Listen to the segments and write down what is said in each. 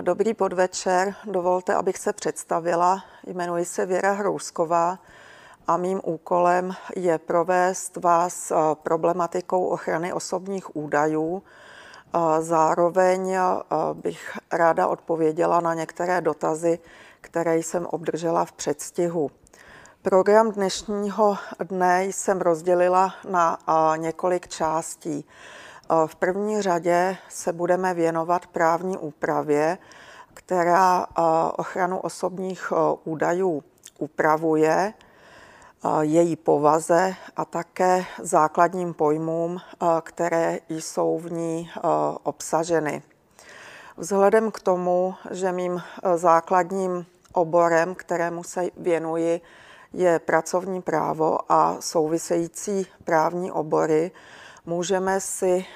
Dobrý podvečer, dovolte, abych se představila. Jmenuji se Věra Hrousková a mým úkolem je provést vás problematikou ochrany osobních údajů. Zároveň bych ráda odpověděla na některé dotazy, které jsem obdržela v předstihu. Program dnešního dne jsem rozdělila na několik částí. V první řadě se budeme věnovat právní úpravě, která ochranu osobních údajů upravuje, její povaze a také základním pojmům, které jsou v ní obsaženy. Vzhledem k tomu, že mým základním oborem, kterému se věnuji, je pracovní právo a související právní obory, můžeme si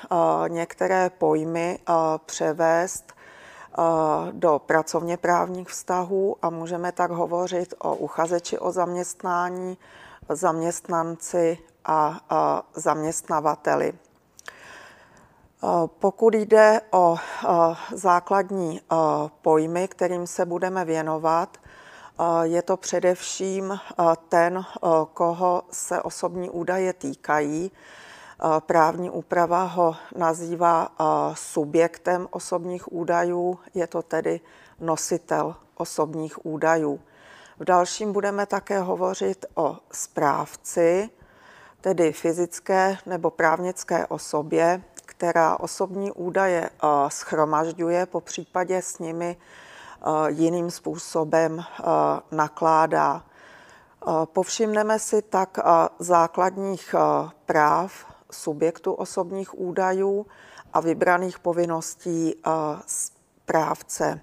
některé pojmy převést do pracovně právních vztahů a můžeme tak hovořit o uchazeči o zaměstnání, zaměstnanci a zaměstnavateli. Pokud jde o základní pojmy, kterým se budeme věnovat, je to především ten, koho se osobní údaje týkají. Právní úprava ho nazývá subjektem osobních údajů, je to tedy nositel osobních údajů. V dalším budeme také hovořit o správci, tedy fyzické nebo právnické osobě, která osobní údaje schromažďuje, popřípadě s nimi jiným způsobem nakládá. Povšimneme si tak základních práv subjektu osobních údajů a vybraných povinností správce.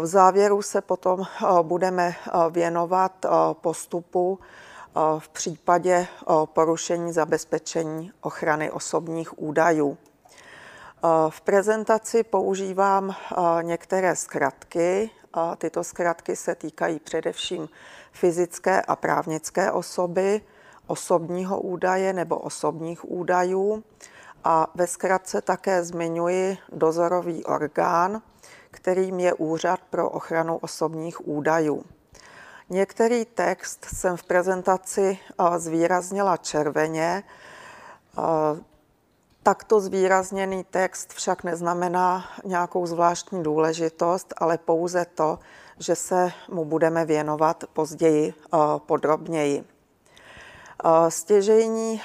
V závěru se potom budeme věnovat postupu v případě porušení zabezpečení ochrany osobních údajů. V prezentaci používám některé zkratky. Tyto zkratky se týkají především fyzické a právnické osoby, osobního údaje nebo osobních údajů a ve zkratce také zmiňuji dozorový orgán, kterým je Úřad pro ochranu osobních údajů. Některý text jsem v prezentaci zvýraznila červeně. Takto zvýrazněný text však neznamená nějakou zvláštní důležitost, ale pouze to, že se mu budeme věnovat později podrobněji. Stěžejní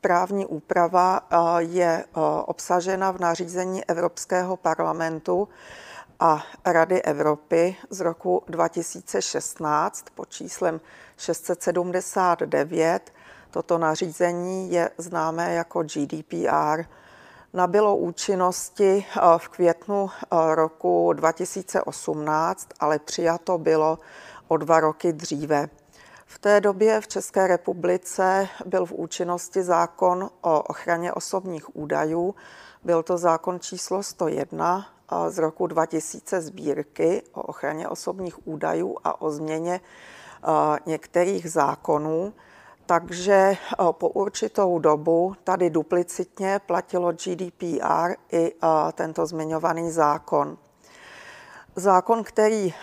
právní úprava je obsažena v nařízení Evropského parlamentu a Rady Evropy z roku 2016 pod číslem 679. Toto nařízení je známé jako GDPR. Nabylo účinnosti v květnu roku 2018, ale přijato bylo o dva roky dříve. V té době v České republice byl v účinnosti zákon o ochraně osobních údajů. Byl to zákon číslo 101 z roku 2000 sbírky o ochraně osobních údajů a o změně některých zákonů. Takže po určitou dobu tady duplicitně platilo GDPR i tento zmiňovaný zákon. Zákon, který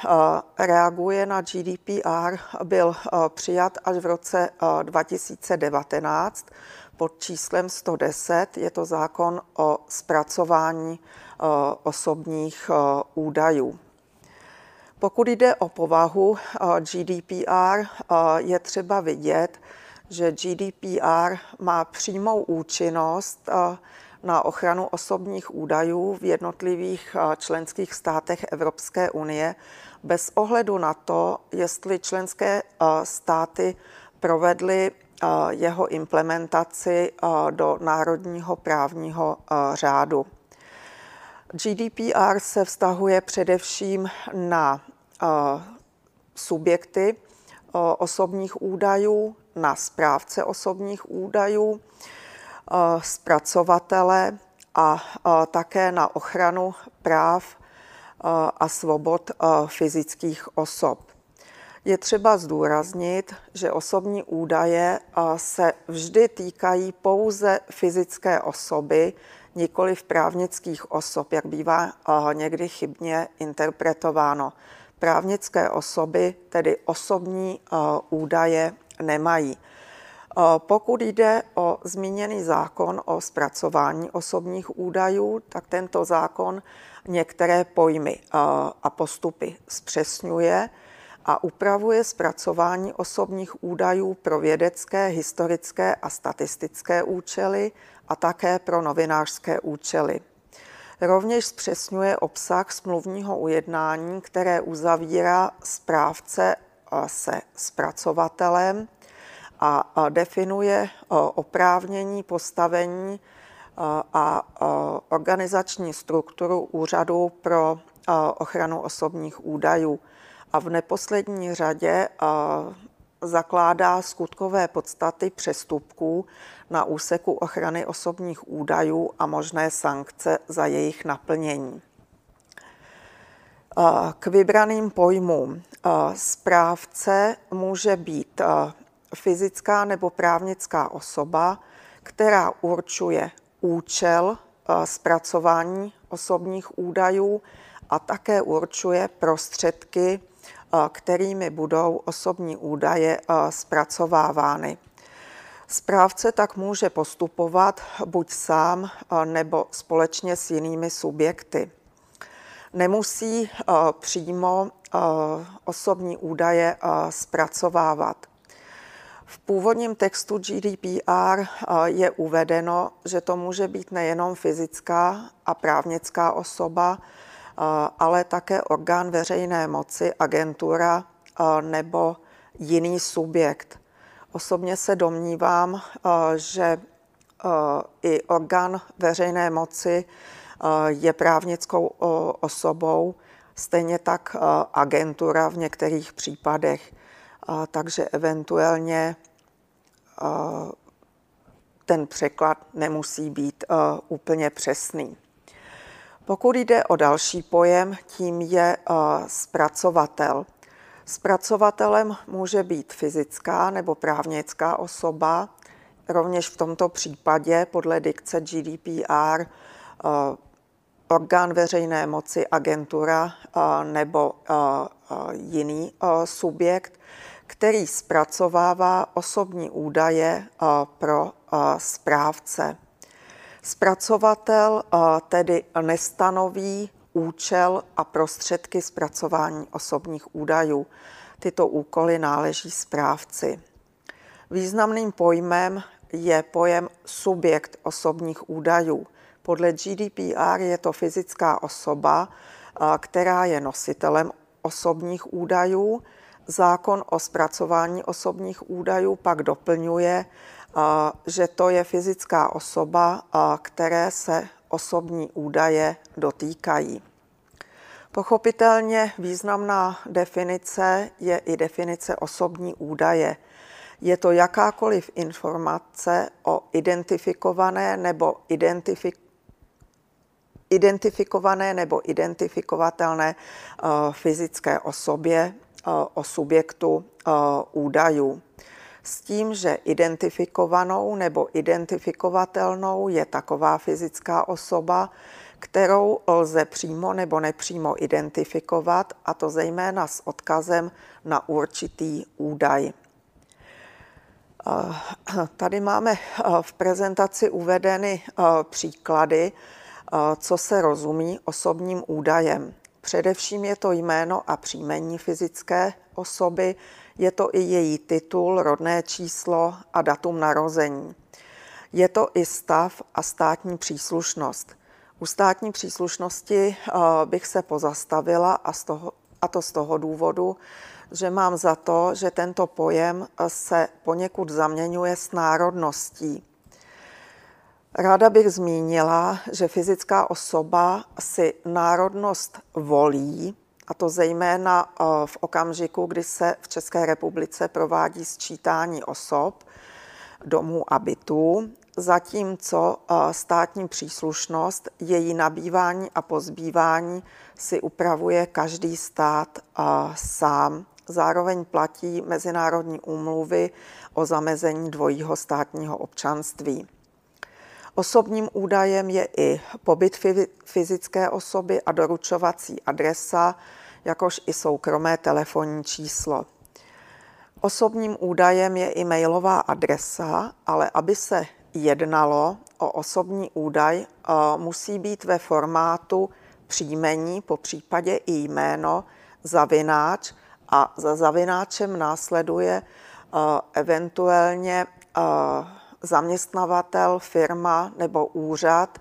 reaguje na GDPR, byl přijat až v roce 2019 pod číslem 110. Je to zákon o zpracování osobních údajů. Pokud jde o povahu GDPR, je třeba vidět, že GDPR má přímou účinnost na ochranu osobních údajů v jednotlivých členských státech Evropské unie bez ohledu na to, jestli členské státy provedly jeho implementaci do národního právního řádu. GDPR se vztahuje především na subjekty osobních údajů, na správce osobních údajů, zpracovatele a také na ochranu práv a svobod fyzických osob. Je třeba zdůraznit, že osobní údaje se vždy týkají pouze fyzické osoby, nikoli v právnických osob, jak bývá někdy chybně interpretováno. Právnické osoby tedy osobní údaje nemají. Pokud jde o zmíněný zákon o zpracování osobních údajů, tak tento zákon některé pojmy a postupy zpřesňuje a upravuje zpracování osobních údajů pro vědecké, historické a statistické účely a také pro novinářské účely. Rovněž zpřesňuje obsah smluvního ujednání, které uzavírá správce se zpracovatelem a definuje oprávnění, postavení a organizační strukturu Úřadu pro ochranu osobních údajů. A v neposlední řadě zakládá skutkové podstaty přestupků na úseku ochrany osobních údajů a možné sankce za jejich naplnění. K vybraným pojmům správce může být fyzická nebo právnická osoba, která určuje účel zpracování osobních údajů a také určuje prostředky, kterými budou osobní údaje zpracovávány. Správce tak může postupovat buď sám nebo společně s jinými subjekty. Nemusí přímo osobní údaje zpracovávat. V původním textu GDPR je uvedeno, že to může být nejenom fyzická a právnická osoba, ale také orgán veřejné moci, agentura nebo jiný subjekt. Osobně se domnívám, že i orgán veřejné moci je právnickou osobou, stejně tak agentura v některých případech. Takže eventuálně ten překlad nemusí být úplně přesný. Pokud jde o další pojem, tím je zpracovatel. Zpracovatelem může být fyzická nebo právnická osoba. Rovněž v tomto případě podle dikce GDPR orgán veřejné moci, agentura nebo jiný subjekt, který zpracovává osobní údaje pro správce. Zpracovatel tedy nestanoví účel a prostředky zpracování osobních údajů. Tyto úkoly náleží správci. Významným pojmem je pojem subjekt osobních údajů. Podle GDPR je to fyzická osoba, která je nositelem osobních údajů. Zákon o zpracování osobních údajů pak doplňuje, že to je fyzická osoba, které se osobní údaje dotýkají. Pochopitelně významná definice je i definice osobní údaje. Je to jakákoliv informace o identifikované nebo identifik- identifikované nebo identifikovatelné fyzické osobě, o subjektu údajů s tím, že identifikovanou nebo identifikovatelnou je taková fyzická osoba, kterou lze přímo nebo nepřímo identifikovat, a to zejména s odkazem na určitý údaj. Tady máme v prezentaci uvedeny příklady, co se rozumí osobním údajem. Především je to jméno a příjmení fyzické osoby, je to i její titul, rodné číslo a datum narození. Je to i stav a státní příslušnost. U státní příslušnosti eh, bych se pozastavila a, z toho, a to z toho důvodu, že mám za to, že tento pojem se poněkud zaměňuje s národností. Ráda bych zmínila, že fyzická osoba si národnost volí, a to zejména eh, v okamžiku, kdy se v České republice provádí sčítání osob, domů a bytů, zatímco eh, státní příslušnost, její nabývání a pozbývání si upravuje každý stát eh, sám. Zároveň platí mezinárodní úmluvy o zamezení dvojího státního občanství. Osobním údajem je i pobyt fyzické osoby a doručovací adresa, jakož i soukromé telefonní číslo. Osobním údajem je i mailová adresa, ale aby se jednalo o osobní údaj, eh, musí být ve formátu příjmení, po případě i jméno, zavináč a za zavináčem následuje eh, eventuálně eh, zaměstnavatel, firma nebo úřad,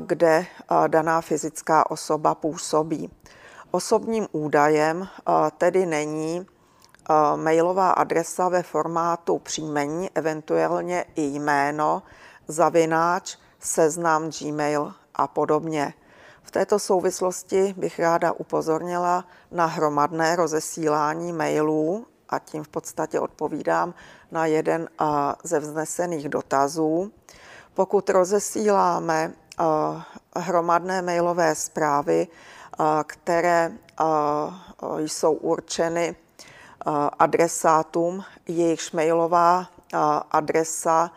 kde daná fyzická osoba působí. Osobním údajem tedy není mailová adresa ve formátu příjmení, eventuálně i jméno, zavináč, seznam, Gmail a podobně. V této souvislosti bych ráda upozornila na hromadné rozesílání mailů a tím v podstatě odpovídám na jeden ze vznesených dotazů. Pokud rozesíláme hromadné mailové zprávy, které jsou určeny adresátům, jejichž mailová adresa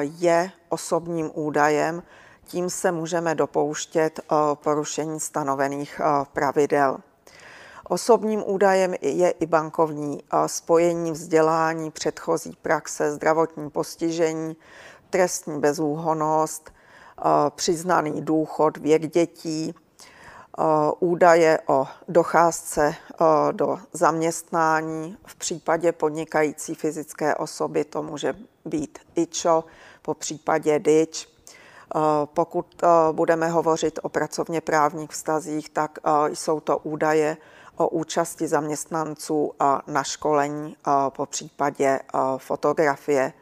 je osobním údajem, tím se můžeme dopouštět porušení stanovených pravidel. Osobním údajem je i bankovní spojení, vzdělání, předchozí praxe, zdravotní postižení, trestní bezúhonost, přiznaný důchod, věk dětí, údaje o docházce do zaměstnání. V případě podnikající fyzické osoby to může být IČO, po případě DIČ. Pokud budeme hovořit o pracovně právních vztazích, tak jsou to údaje o účasti zaměstnanců na školení, po případě fotografie.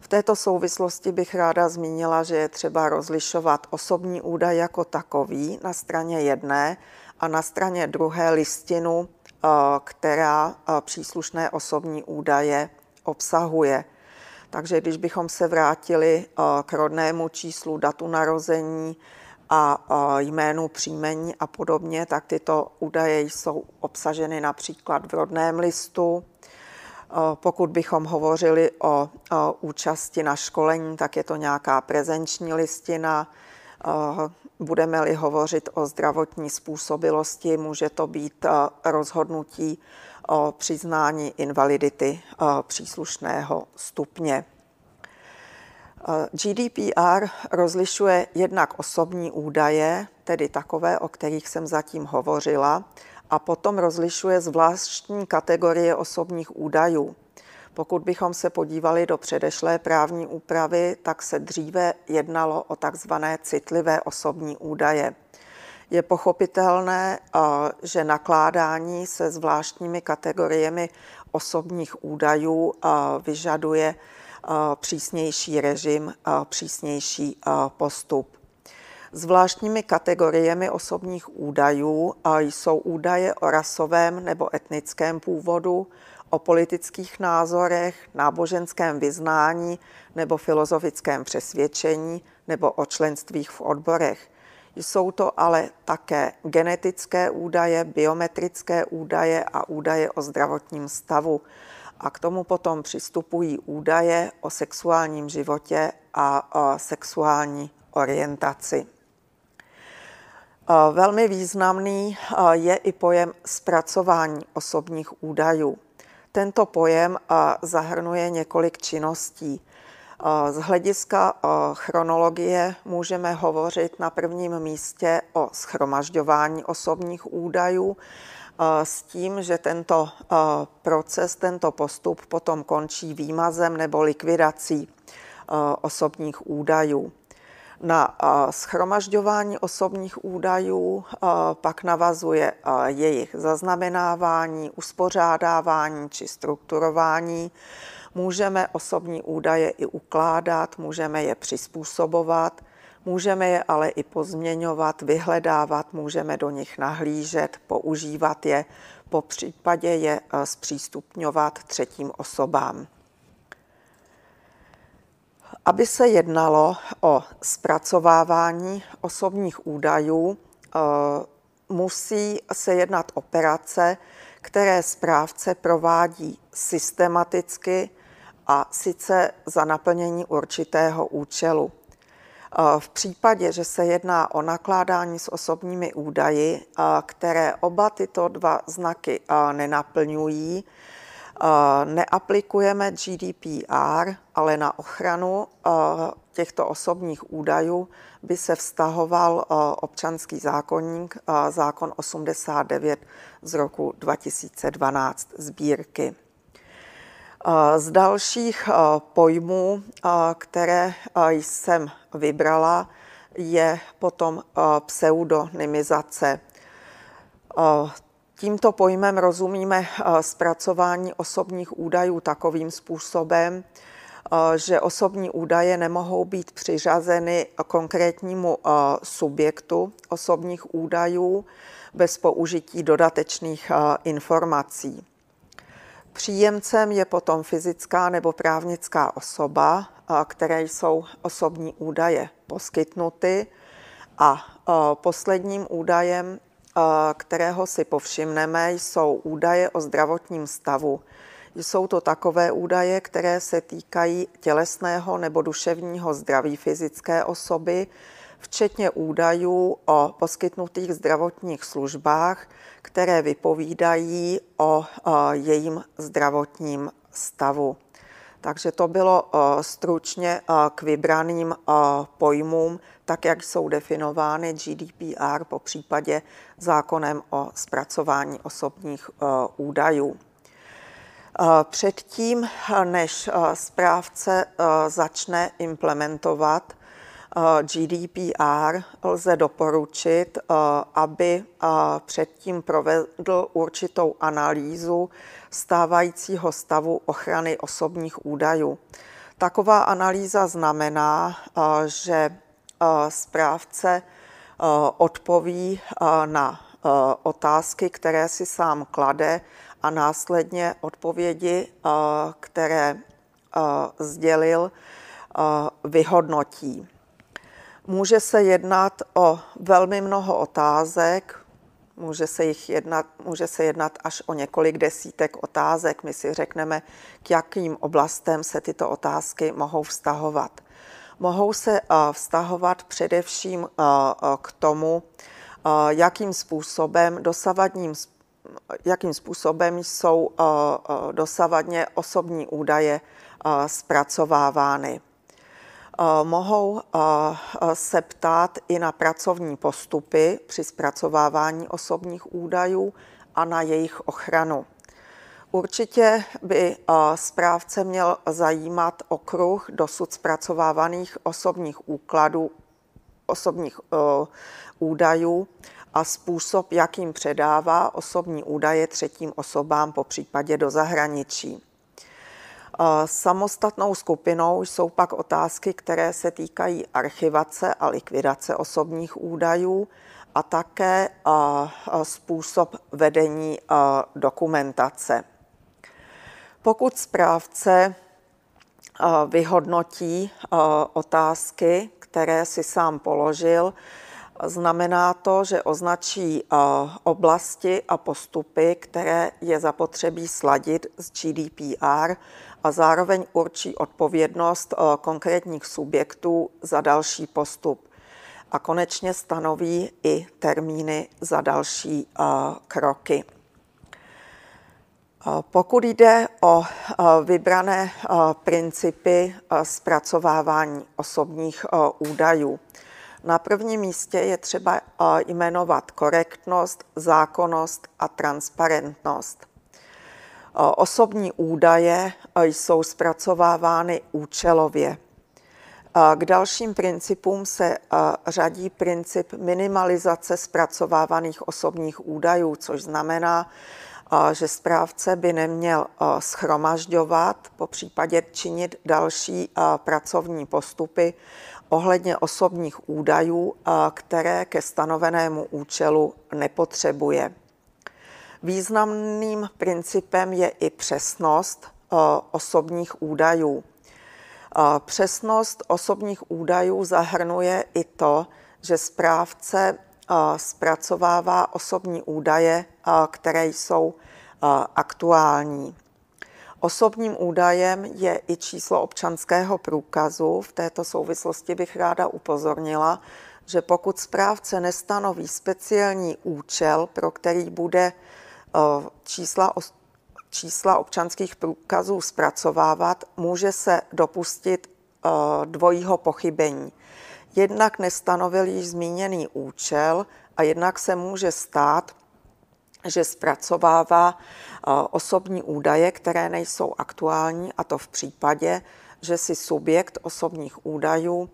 V této souvislosti bych ráda zmínila, že je třeba rozlišovat osobní údaj jako takový na straně jedné a na straně druhé listinu, která příslušné osobní údaje obsahuje. Takže když bychom se vrátili k rodnému číslu, datu narození, a jménu, příjmení a podobně, tak tyto údaje jsou obsaženy například v rodném listu. Pokud bychom hovořili o účasti na školení, tak je to nějaká prezenční listina. Budeme-li hovořit o zdravotní způsobilosti, může to být rozhodnutí o přiznání invalidity příslušného stupně. GDPR rozlišuje jednak osobní údaje, tedy takové, o kterých jsem zatím hovořila, a potom rozlišuje zvláštní kategorie osobních údajů. Pokud bychom se podívali do předešlé právní úpravy, tak se dříve jednalo o takzvané citlivé osobní údaje. Je pochopitelné, že nakládání se zvláštními kategoriemi osobních údajů vyžaduje přísnější režim, přísnější postup. Zvláštními kategoriemi osobních údajů jsou údaje o rasovém nebo etnickém původu, o politických názorech, náboženském vyznání nebo filozofickém přesvědčení nebo o členstvích v odborech. Jsou to ale také genetické údaje, biometrické údaje a údaje o zdravotním stavu a k tomu potom přistupují údaje o sexuálním životě a o sexuální orientaci. Velmi významný je i pojem zpracování osobních údajů. Tento pojem zahrnuje několik činností. Z hlediska chronologie můžeme hovořit na prvním místě o schromažďování osobních údajů, s tím, že tento proces, tento postup potom končí výmazem nebo likvidací osobních údajů. Na schromažďování osobních údajů pak navazuje jejich zaznamenávání, uspořádávání či strukturování. Můžeme osobní údaje i ukládat, můžeme je přizpůsobovat, Můžeme je ale i pozměňovat, vyhledávat, můžeme do nich nahlížet, používat je, po případě je eh, zpřístupňovat třetím osobám. Aby se jednalo o zpracovávání osobních údajů, eh, musí se jednat operace, které správce provádí systematicky a sice za naplnění určitého účelu. V případě, že se jedná o nakládání s osobními údaji, které oba tyto dva znaky nenaplňují, neaplikujeme GDPR, ale na ochranu těchto osobních údajů by se vztahoval občanský zákonník, zákon 89 z roku 2012 sbírky. Z dalších pojmů, které jsem vybrala, je potom pseudonymizace. Tímto pojmem rozumíme zpracování osobních údajů takovým způsobem, že osobní údaje nemohou být přiřazeny konkrétnímu subjektu osobních údajů bez použití dodatečných informací. Příjemcem je potom fyzická nebo právnická osoba, které jsou osobní údaje poskytnuty. A posledním údajem, kterého si povšimneme, jsou údaje o zdravotním stavu. Jsou to takové údaje, které se týkají tělesného nebo duševního zdraví fyzické osoby, včetně údajů o poskytnutých zdravotních službách, které vypovídají o jejím zdravotním stavu. Takže to bylo stručně k vybraným pojmům, tak jak jsou definovány GDPR, po případě zákonem o zpracování osobních údajů. Předtím, než správce začne implementovat GDPR, lze doporučit, aby předtím provedl určitou analýzu stávajícího stavu ochrany osobních údajů. Taková analýza znamená, že správce odpoví na otázky, které si sám klade a následně odpovědi, které sdělil, vyhodnotí. Může se jednat o velmi mnoho otázek, může se, jich jednat, může se jednat až o několik desítek otázek. My si řekneme, k jakým oblastem se tyto otázky mohou vztahovat. Mohou se vztahovat především k tomu, jakým způsobem dosavadním jakým způsobem jsou dosavadně osobní údaje zpracovávány. Mohou se ptát i na pracovní postupy při zpracovávání osobních údajů a na jejich ochranu. Určitě by správce měl zajímat okruh dosud zpracovávaných osobních úkladů, osobních údajů a způsob, jakým předává osobní údaje třetím osobám, po případě do zahraničí. Samostatnou skupinou jsou pak otázky, které se týkají archivace a likvidace osobních údajů a také způsob vedení dokumentace. Pokud správce vyhodnotí otázky, které si sám položil, Znamená to, že označí oblasti a postupy, které je zapotřebí sladit s GDPR a zároveň určí odpovědnost konkrétních subjektů za další postup. A konečně stanoví i termíny za další kroky. Pokud jde o vybrané principy zpracovávání osobních údajů, na prvním místě je třeba jmenovat korektnost, zákonnost a transparentnost. Osobní údaje jsou zpracovávány účelově. K dalším principům se řadí princip minimalizace zpracovávaných osobních údajů, což znamená, že správce by neměl schromažďovat, po případě činit další pracovní postupy ohledně osobních údajů, které ke stanovenému účelu nepotřebuje. Významným principem je i přesnost osobních údajů. Přesnost osobních údajů zahrnuje i to, že správce zpracovává osobní údaje, které jsou aktuální. Osobním údajem je i číslo občanského průkazu. V této souvislosti bych ráda upozornila, že pokud správce nestanoví speciální účel, pro který bude čísla, čísla občanských průkazů zpracovávat, může se dopustit dvojího pochybení. Jednak nestanovil již zmíněný účel a jednak se může stát, že zpracovává osobní údaje, které nejsou aktuální, a to v případě, že si subjekt osobních údajů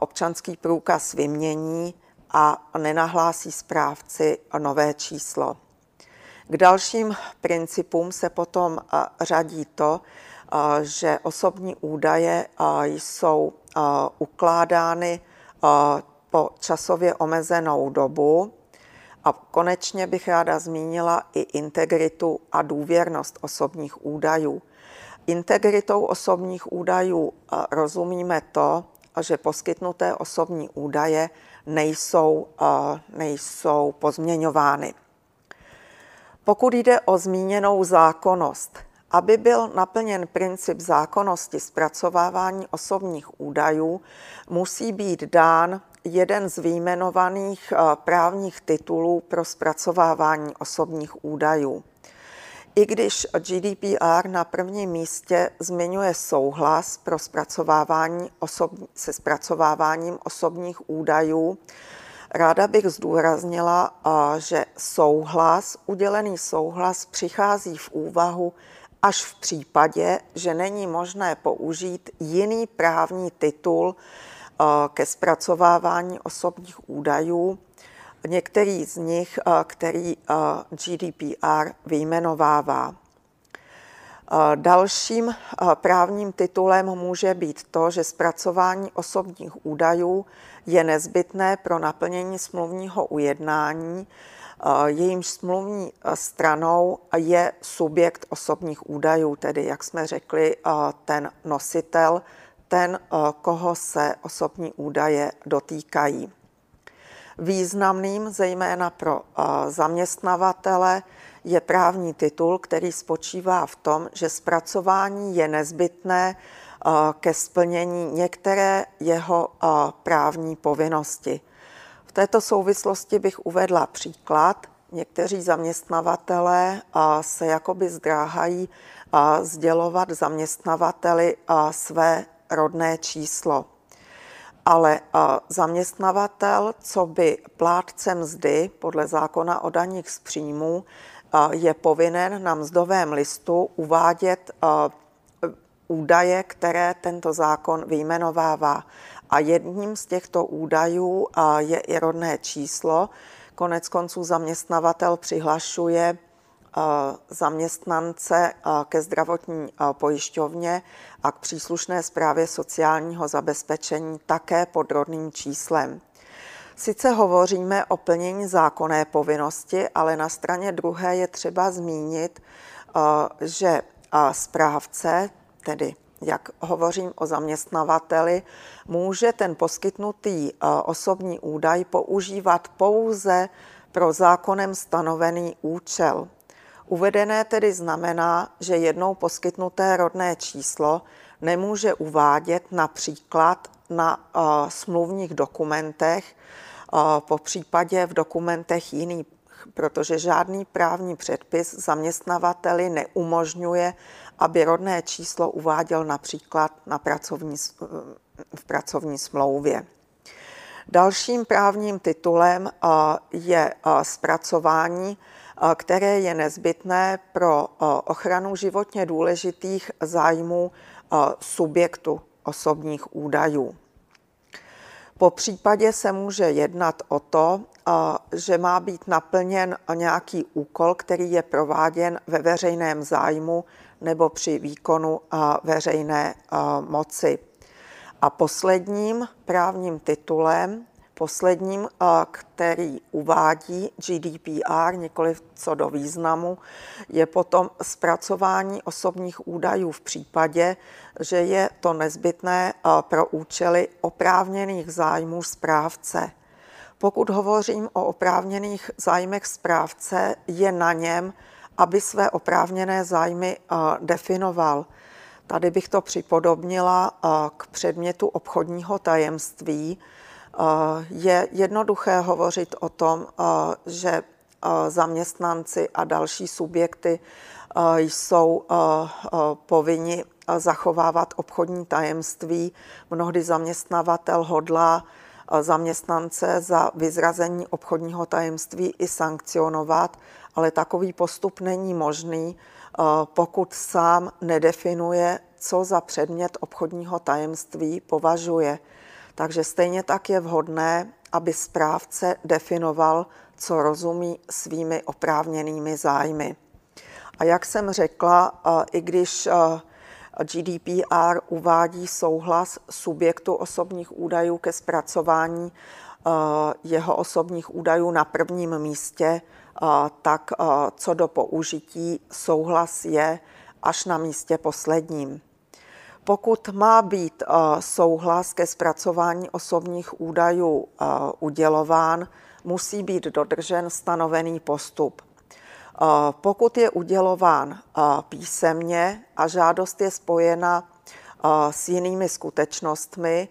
občanský průkaz vymění a nenahlásí správci nové číslo. K dalším principům se potom řadí to, že osobní údaje jsou ukládány po časově omezenou dobu, a konečně bych ráda zmínila i integritu a důvěrnost osobních údajů. Integritou osobních údajů rozumíme to, že poskytnuté osobní údaje nejsou, nejsou pozměňovány. Pokud jde o zmíněnou zákonnost, aby byl naplněn princip zákonnosti zpracovávání osobních údajů, musí být dán jeden z výjmenovaných eh, právních titulů pro zpracovávání osobních údajů. I když GDPR na prvním místě zmiňuje souhlas pro zpracovávání osob, se zpracováváním osobních údajů, ráda bych zdůraznila, že souhlas, udělený souhlas přichází v úvahu až v případě, že není možné použít jiný právní titul ke zpracovávání osobních údajů. Některý z nich, který GDPR vyjmenovává. Dalším právním titulem může být to, že zpracování osobních údajů je nezbytné pro naplnění smluvního ujednání, jejímž smluvní stranou je subjekt osobních údajů, tedy, jak jsme řekli, ten nositel ten, koho se osobní údaje dotýkají. Významným zejména pro zaměstnavatele je právní titul, který spočívá v tom, že zpracování je nezbytné eh, ke splnění některé jeho právní povinnosti. V této souvislosti bych uvedla příklad. Někteří zaměstnavatelé se jakoby zdráhají sdělovat zaměstnavateli své rodné číslo. Ale zaměstnavatel, co by plátce mzdy podle zákona o daních z příjmů, je povinen na mzdovém listu uvádět údaje, které tento zákon vyjmenovává. A jedním z těchto údajů je i rodné číslo. Konec konců zaměstnavatel přihlašuje zaměstnance ke zdravotní pojišťovně a k příslušné zprávě sociálního zabezpečení také pod rodným číslem. Sice hovoříme o plnění zákonné povinnosti, ale na straně druhé je třeba zmínit, že správce, tedy jak hovořím o zaměstnavateli, může ten poskytnutý osobní údaj používat pouze pro zákonem stanovený účel. Uvedené tedy znamená, že jednou poskytnuté rodné číslo nemůže uvádět například na uh, smluvních dokumentech, po případě v dokumentech jiných, protože žádný právní předpis zaměstnavateli neumožňuje, aby rodné číslo uváděl například na pracovní, v pracovní smlouvě. Dalším právním titulem je zpracování které je nezbytné pro ochranu životně důležitých zájmů subjektu osobních údajů. Po případě se může jednat o to, že má být naplněn nějaký úkol, který je prováděn ve veřejném zájmu nebo při výkonu veřejné moci. A posledním právním titulem Posledním, který uvádí GDPR, nikoli co do významu, je potom zpracování osobních údajů v případě, že je to nezbytné pro účely oprávněných zájmů správce. Pokud hovořím o oprávněných zájmech správce, je na něm, aby své oprávněné zájmy definoval. Tady bych to připodobnila k předmětu obchodního tajemství. Je jednoduché hovořit o tom, že zaměstnanci a další subjekty jsou povinni zachovávat obchodní tajemství. Mnohdy zaměstnavatel hodlá zaměstnance za vyzrazení obchodního tajemství i sankcionovat, ale takový postup není možný, pokud sám nedefinuje, co za předmět obchodního tajemství považuje. Takže stejně tak je vhodné, aby správce definoval, co rozumí svými oprávněnými zájmy. A jak jsem řekla, i když GDPR uvádí souhlas subjektu osobních údajů ke zpracování jeho osobních údajů na prvním místě, tak co do použití souhlas je až na místě posledním. Pokud má být souhlas ke zpracování osobních údajů udělován, musí být dodržen stanovený postup. Pokud je udělován písemně a žádost je spojena s jinými skutečnostmi,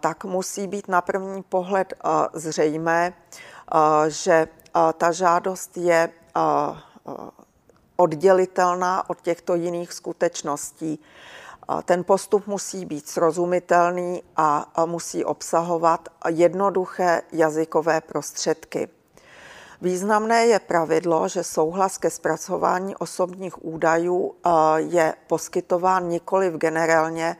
tak musí být na první pohled zřejmé, že ta žádost je oddělitelná od těchto jiných skutečností. Ten postup musí být srozumitelný a musí obsahovat jednoduché jazykové prostředky. Významné je pravidlo, že souhlas ke zpracování osobních údajů je poskytován nikoli generálně,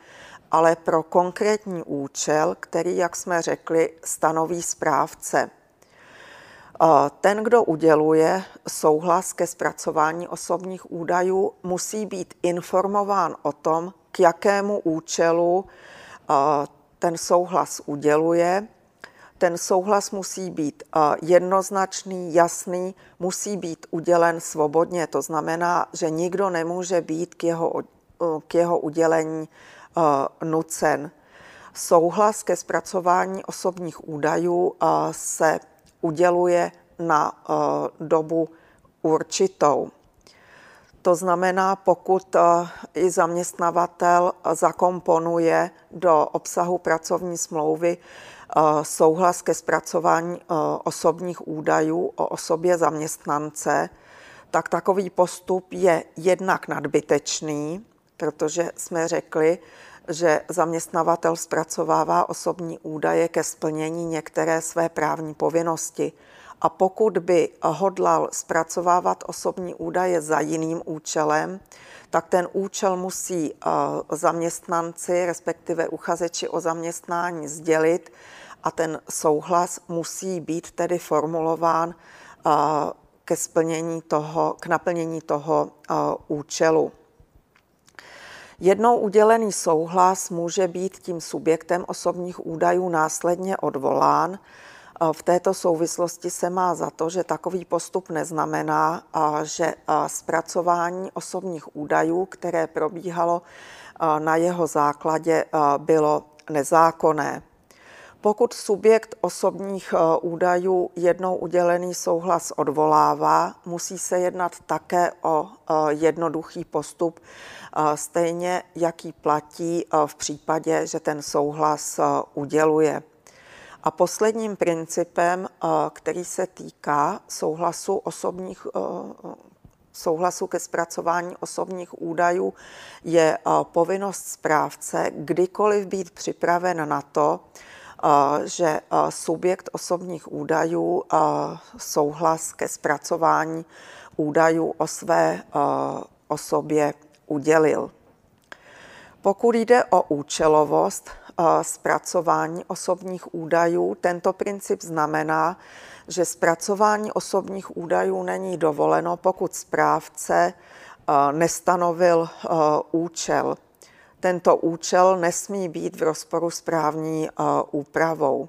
ale pro konkrétní účel, který, jak jsme řekli, stanoví správce. Ten, kdo uděluje souhlas ke zpracování osobních údajů, musí být informován o tom, k jakému účelu ten souhlas uděluje. Ten souhlas musí být jednoznačný, jasný, musí být udělen svobodně. To znamená, že nikdo nemůže být k jeho, k jeho udělení nucen. Souhlas ke zpracování osobních údajů se uděluje na dobu určitou. To znamená, pokud i zaměstnavatel zakomponuje do obsahu pracovní smlouvy souhlas ke zpracování osobních údajů o osobě zaměstnance, tak takový postup je jednak nadbytečný, protože jsme řekli, že zaměstnavatel zpracovává osobní údaje ke splnění některé své právní povinnosti. A pokud by hodlal zpracovávat osobní údaje za jiným účelem, tak ten účel musí zaměstnanci, respektive uchazeči o zaměstnání sdělit a ten souhlas musí být tedy formulován ke splnění toho, k naplnění toho účelu. Jednou udělený souhlas může být tím subjektem osobních údajů následně odvolán. V této souvislosti se má za to, že takový postup neznamená, že zpracování osobních údajů, které probíhalo na jeho základě, bylo nezákonné. Pokud subjekt osobních údajů jednou udělený souhlas odvolává, musí se jednat také o jednoduchý postup, stejně jaký platí v případě, že ten souhlas uděluje. A posledním principem, který se týká souhlasu osobních souhlasu ke zpracování osobních údajů, je povinnost správce kdykoliv být připraven na to, že subjekt osobních údajů souhlas ke zpracování údajů o své osobě udělil. Pokud jde o účelovost zpracování osobních údajů, tento princip znamená, že zpracování osobních údajů není dovoleno, pokud správce nestanovil účel. Tento účel nesmí být v rozporu s právní úpravou.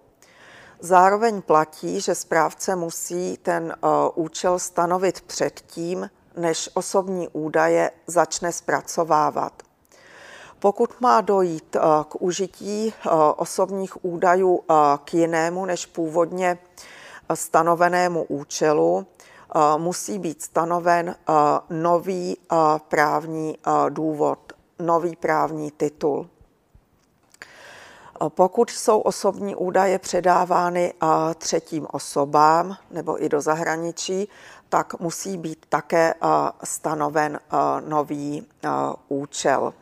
Zároveň platí, že správce musí ten účel stanovit předtím, než osobní údaje začne zpracovávat. Pokud má dojít k užití osobních údajů k jinému než původně stanovenému účelu, musí být stanoven nový právní důvod, nový právní titul. Pokud jsou osobní údaje předávány třetím osobám nebo i do zahraničí, tak musí být také stanoven nový účel.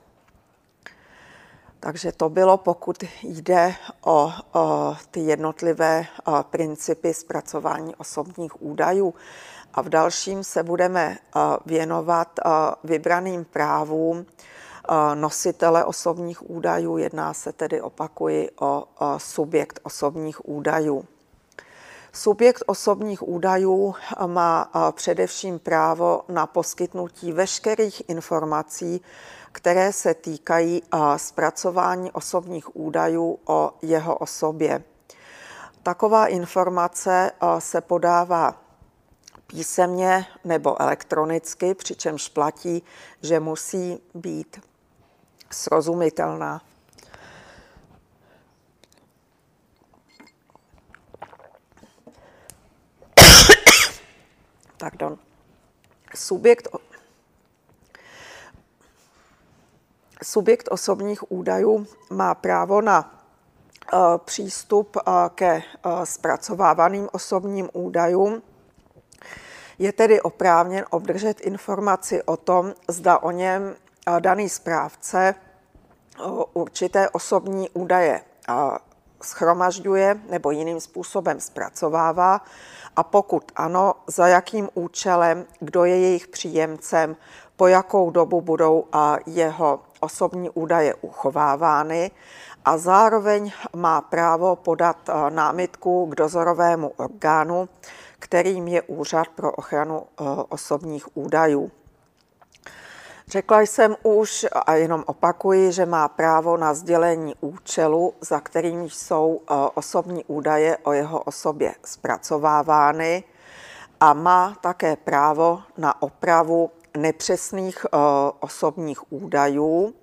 Takže to bylo, pokud jde o, o ty jednotlivé o, principy zpracování osobních údajů. A v dalším se budeme o, věnovat o, vybraným právům o, nositele osobních údajů. Jedná se tedy, opakuji, o, o subjekt osobních údajů. Subjekt osobních údajů má především právo na poskytnutí veškerých informací, které se týkají zpracování osobních údajů o jeho osobě. Taková informace se podává písemně nebo elektronicky, přičemž platí, že musí být srozumitelná. Pardon. Subjekt subjekt osobních údajů má právo na eh, přístup eh, ke eh, zpracovávaným osobním údajům. Je tedy oprávněn obdržet informaci o tom, zda o něm daný správce určité osobní údaje schromažďuje nebo jiným způsobem zpracovává a pokud ano, za jakým účelem, kdo je jejich příjemcem, po jakou dobu budou jeho osobní údaje uchovávány a zároveň má právo podat eh, námitku k dozorovému orgánu, kterým je Úřad pro ochranu eh, osobních údajů. Řekla jsem už a jenom opakuji, že má právo na sdělení účelu, za kterým jsou eh, osobní údaje o jeho osobě zpracovávány a má také právo na opravu nepřesných eh, osobních údajů.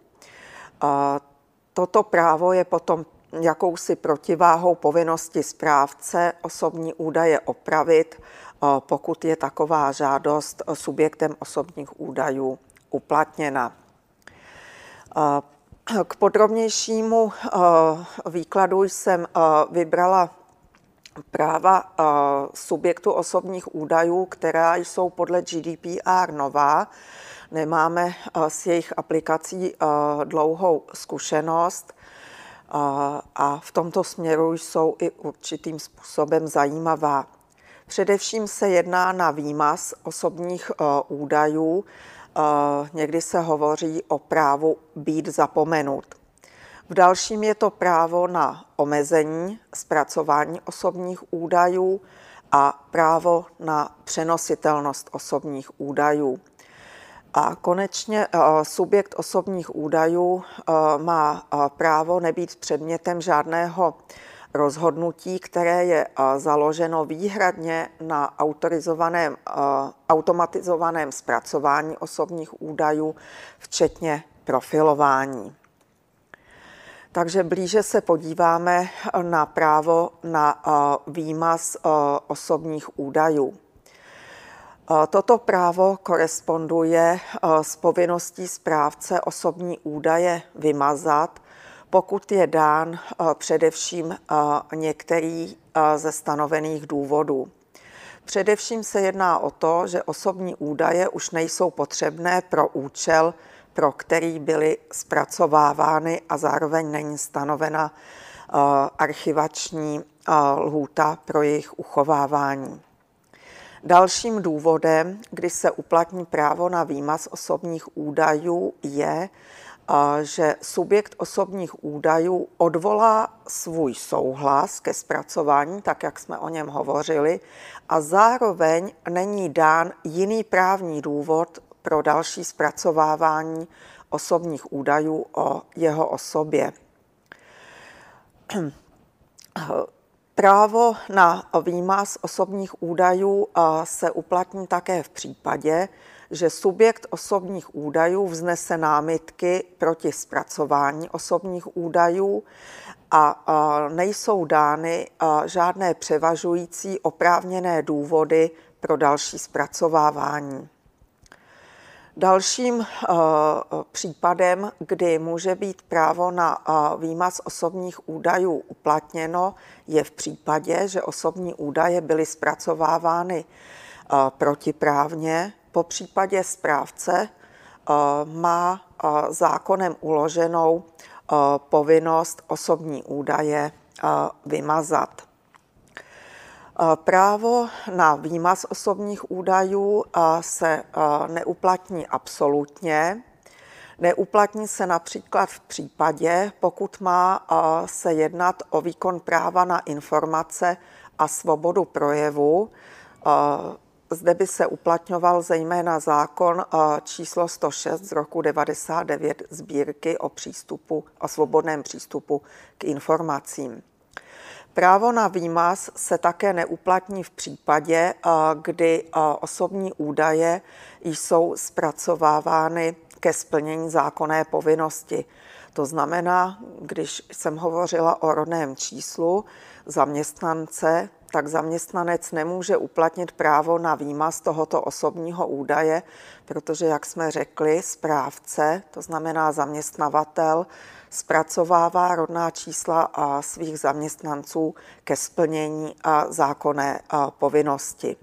Toto právo je potom jakousi protiváhou povinnosti správce osobní údaje opravit, eh, pokud je taková žádost subjektem osobních údajů uplatněna. Eh, k podrobnějšímu výkladu jsem vybrala práva eh, subjektu osobních údajů, která jsou podle GDPR nová. Nemáme eh, s jejich aplikací eh, dlouhou zkušenost a v tomto směru jsou i určitým způsobem zajímavá. Především se jedná na výmaz osobních údajů. Někdy se hovoří o právu být zapomenut. V dalším je to právo na omezení zpracování osobních údajů a právo na přenositelnost osobních údajů. A konečně eh, subjekt osobních údajů eh, má eh, právo nebýt předmětem žádného rozhodnutí, které je založeno výhradně na autorizovaném, automatizovaném zpracování osobních údajů, včetně profilování. Takže blíže se podíváme na právo na výmaz osobních údajů. Toto právo koresponduje s povinností správce osobní údaje vymazat, pokud je dán především některý ze stanovených důvodů. Především se jedná o to, že osobní údaje už nejsou potřebné pro účel pro který byly zpracovávány a zároveň není stanovena eh, archivační eh, lhůta pro jejich uchovávání. Dalším důvodem, kdy se uplatní právo na výmaz osobních údajů, je, eh, že subjekt osobních údajů odvolá svůj souhlas ke zpracování, tak jak jsme o něm hovořili, a zároveň není dán jiný právní důvod pro další zpracovávání osobních údajů o jeho osobě. Právo na výmaz osobních údajů se uplatní také v případě, že subjekt osobních údajů vznese námitky proti zpracování osobních údajů a nejsou dány žádné převažující oprávněné důvody pro další zpracovávání. Dalším případem, kdy může být právo na výmaz osobních údajů uplatněno, je v případě, že osobní údaje byly zpracovávány protiprávně, po případě správce má zákonem uloženou povinnost osobní údaje vymazat. Právo na výmaz osobních údajů se neuplatní absolutně. Neuplatní se například v případě, pokud má se jednat o výkon práva na informace a svobodu projevu. Zde by se uplatňoval zejména zákon číslo 106 z roku 99 sbírky o přístupu, o svobodném přístupu k informacím. Právo na výmaz se také neuplatní v případě, kdy osobní údaje jsou zpracovávány ke splnění zákonné povinnosti. To znamená, když jsem hovořila o rodném číslu zaměstnance, tak zaměstnanec nemůže uplatnit právo na výmaz tohoto osobního údaje, protože, jak jsme řekli, správce, to znamená zaměstnavatel, zpracovává rodná čísla a svých zaměstnanců ke splnění a zákonné povinnosti.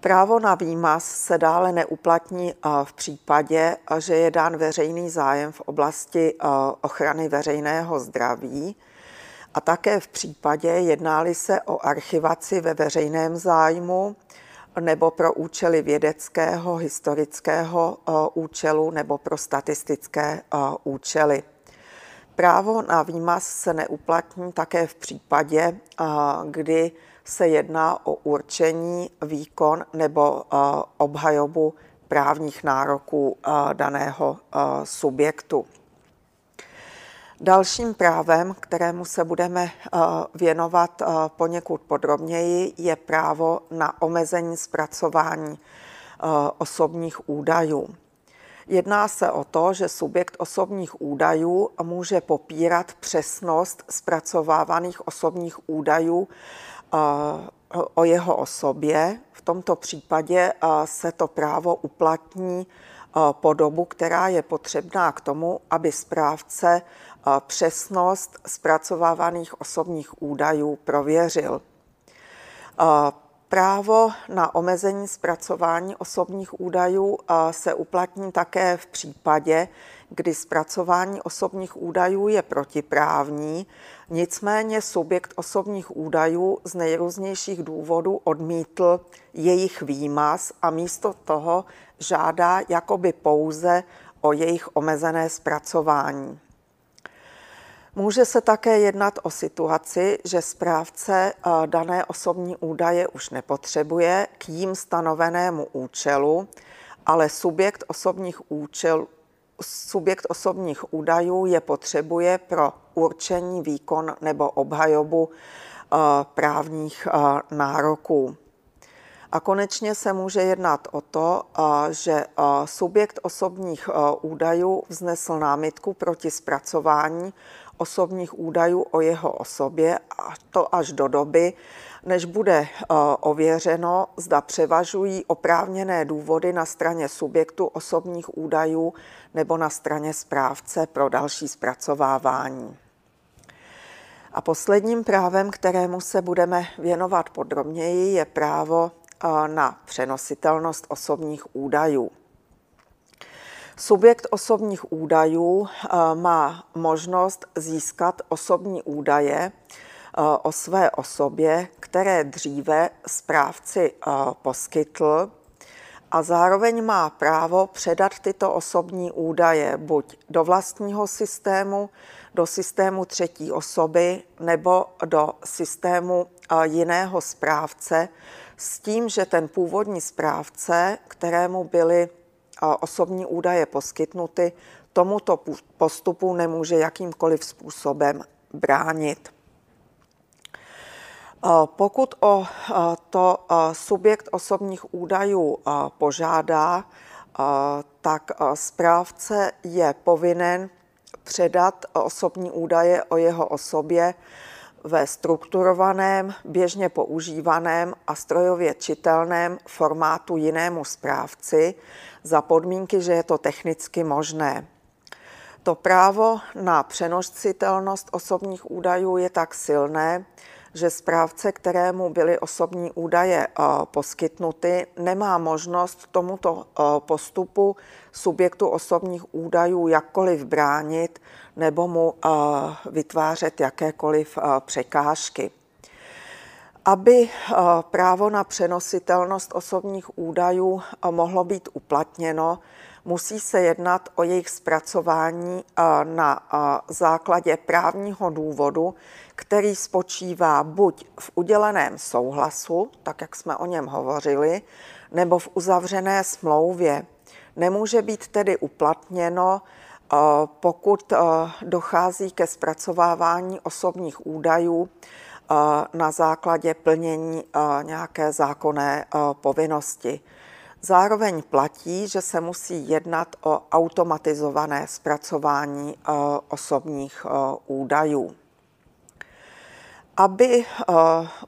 Právo na výmaz se dále neuplatní v případě, že je dán veřejný zájem v oblasti ochrany veřejného zdraví a také v případě, jednáli se o archivaci ve veřejném zájmu nebo pro účely vědeckého, historického účelu nebo pro statistické účely. Právo na výmaz se neuplatní také v případě, kdy se jedná o určení, výkon nebo obhajobu právních nároků daného subjektu. Dalším právem, kterému se budeme věnovat poněkud podrobněji, je právo na omezení zpracování osobních údajů. Jedná se o to, že subjekt osobních údajů může popírat přesnost zpracovávaných osobních údajů o jeho osobě. V tomto případě se to právo uplatní po dobu, která je potřebná k tomu, aby správce přesnost zpracovávaných osobních údajů prověřil. Právo na omezení zpracování osobních údajů se uplatní také v případě, kdy zpracování osobních údajů je protiprávní, nicméně subjekt osobních údajů z nejrůznějších důvodů odmítl jejich výmaz a místo toho žádá jakoby pouze o jejich omezené zpracování. Může se také jednat o situaci, že správce dané osobní údaje už nepotřebuje k jím stanovenému účelu, ale subjekt osobních, účel, subjekt osobních údajů je potřebuje pro určení, výkon nebo obhajobu právních nároků. A konečně se může jednat o to, že subjekt osobních údajů vznesl námitku proti zpracování osobních údajů o jeho osobě, a to až do doby, než bude eh, ověřeno, zda převažují oprávněné důvody na straně subjektu osobních údajů nebo na straně správce pro další zpracovávání. A posledním právem, kterému se budeme věnovat podrobněji, je právo eh, na přenositelnost osobních údajů. Subjekt osobních údajů eh, má možnost získat osobní údaje eh, o své osobě, které dříve správci eh, poskytl a zároveň má právo předat tyto osobní údaje buď do vlastního systému, do systému třetí osoby nebo do systému jiného správce s tím, že ten původní správce, kterému byly osobní údaje poskytnuty, tomuto postupu nemůže jakýmkoliv způsobem bránit. Pokud o to subjekt osobních údajů požádá, tak správce je povinen předat osobní údaje o jeho osobě ve strukturovaném, běžně používaném a strojově čitelném formátu jinému správci za podmínky, že je to technicky možné. To právo na přenositelnost osobních údajů je tak silné, že správce, kterému byly osobní údaje eh, poskytnuty, nemá možnost tomuto eh, postupu subjektu osobních údajů jakkoliv bránit nebo mu eh, vytvářet jakékoliv překážky. Aby právo na přenositelnost osobních údajů mohlo být uplatněno, musí se jednat o jejich zpracování na základě právního důvodu, který spočívá buď v uděleném souhlasu, tak jak jsme o něm hovořili, nebo v uzavřené smlouvě. Nemůže být tedy uplatněno, pokud dochází ke zpracovávání osobních údajů na základě plnění nějaké zákonné povinnosti. Zároveň platí, že se musí jednat o automatizované zpracování eh, osobních eh, údajů. Aby eh,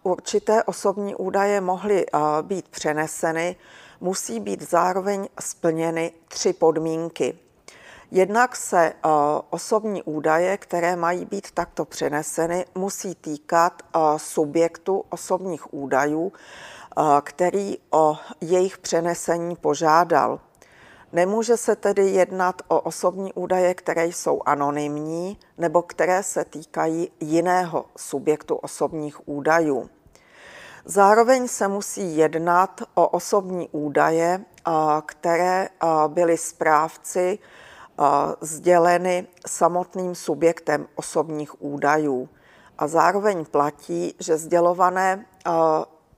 určité osobní údaje mohly být přeneseny, musí být zároveň splněny tři podmínky. Jednak se osobní údaje, které mají být takto přeneseny, musí týkat subjektu osobních údajů, který o jejich přenesení požádal. Nemůže se tedy jednat o osobní údaje, které jsou anonymní nebo které se týkají jiného subjektu osobních údajů. Zároveň se musí jednat o osobní údaje, které byly správci sděleny samotným subjektem osobních údajů. A zároveň platí, že sdělované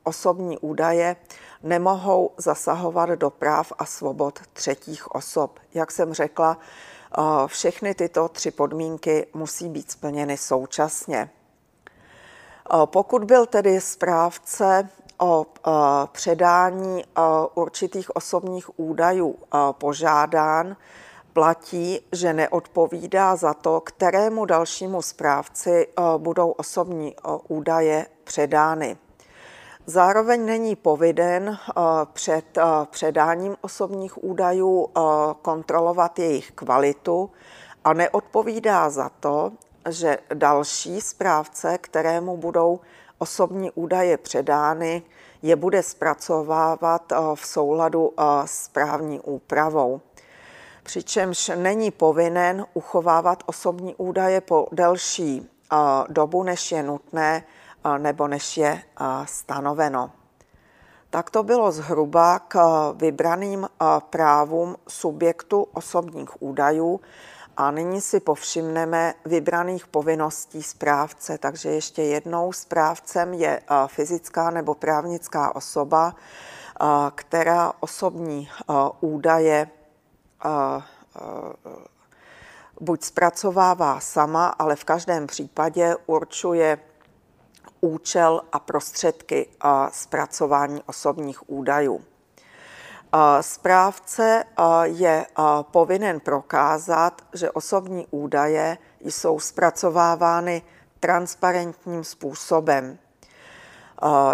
osobní údaje nemohou zasahovat do práv a svobod třetích osob. Jak jsem řekla, eh, všechny tyto tři podmínky musí být splněny současně. Eh, pokud byl tedy správce o eh, předání určitých osobních údajů požádán, platí, že neodpovídá za to, kterému dalšímu správci budou osobní údaje předány. Zároveň není povinen eh, před eh, předáním osobních údajů eh, kontrolovat jejich kvalitu a neodpovídá za to, že další správce, kterému budou osobní údaje předány, je bude zpracovávat v souladu s právní úpravou. Přičemž není povinen uchovávat osobní údaje po delší dobu, než je nutné nebo než je stanoveno. Tak to bylo zhruba k vybraným právům subjektu osobních údajů a nyní si povšimneme vybraných povinností správce. Takže ještě jednou správcem je fyzická nebo právnická osoba, která osobní údaje buď zpracovává sama, ale v každém případě určuje účel a prostředky zpracování osobních údajů. Správce je povinen prokázat, že osobní údaje jsou zpracovávány transparentním způsobem.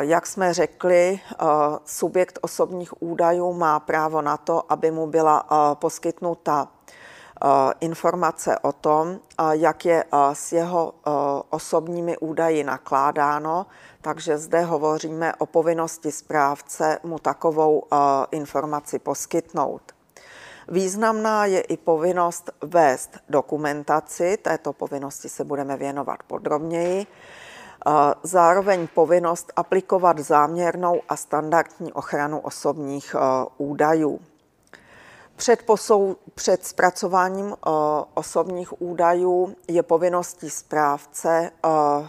Jak jsme řekli, subjekt osobních údajů má právo na to, aby mu byla poskytnuta informace o tom, eh, jak je eh, s jeho osobními údaji nakládáno, takže zde hovoříme o povinnosti správce mu takovou informaci poskytnout. Významná je i povinnost vést dokumentaci, této povinnosti se budeme věnovat podrobněji. Zároveň povinnost aplikovat záměrnou a standardní ochranu osobních údajů. Před, posou, před zpracováním uh, osobních údajů je povinností správce uh, uh,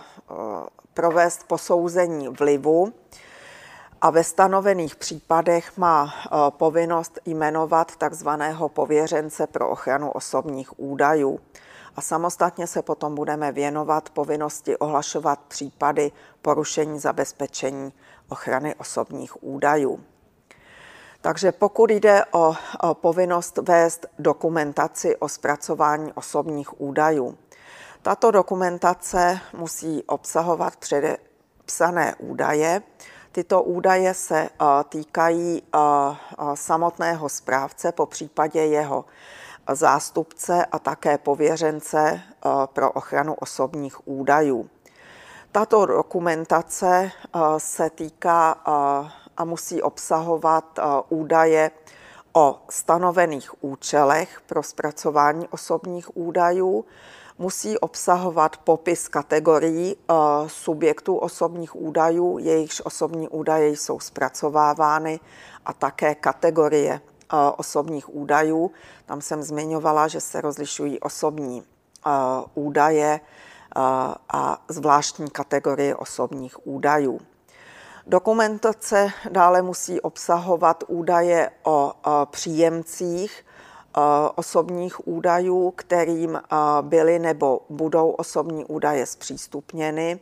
provést posouzení vlivu a ve stanovených případech má povinnost jmenovat takzvaného pověřence pro ochranu osobních údajů. A samostatně se potom budeme věnovat povinnosti ohlašovat případy porušení zabezpečení ochrany osobních údajů. Takže pokud jde o, o povinnost vést dokumentaci o zpracování osobních údajů, Tato dokumentace musí obsahovat předepsané údaje. Tyto údaje se týkají samotného správce, po případě jeho zástupce a také pověřence pro ochranu osobních údajů. Tato dokumentace se týká a musí obsahovat údaje o stanovených účelech pro zpracování osobních údajů, musí obsahovat popis kategorií subjektů osobních údajů, jejichž osobní údaje jsou zpracovávány a také kategorie osobních údajů. Tam jsem zmiňovala, že se rozlišují osobní údaje a zvláštní kategorie osobních údajů. Dokumentace dále musí obsahovat údaje o příjemcích osobních údajů, kterým byly nebo budou osobní údaje zpřístupněny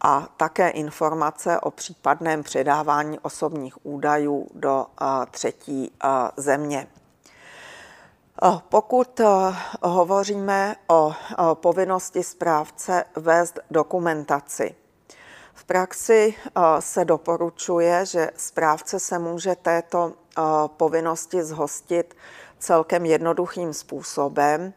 a také informace o případném předávání osobních údajů do třetí země. Pokud hovoříme o povinnosti správce vést dokumentaci, v praxi se doporučuje, že správce se může této povinnosti zhostit celkem jednoduchým způsobem,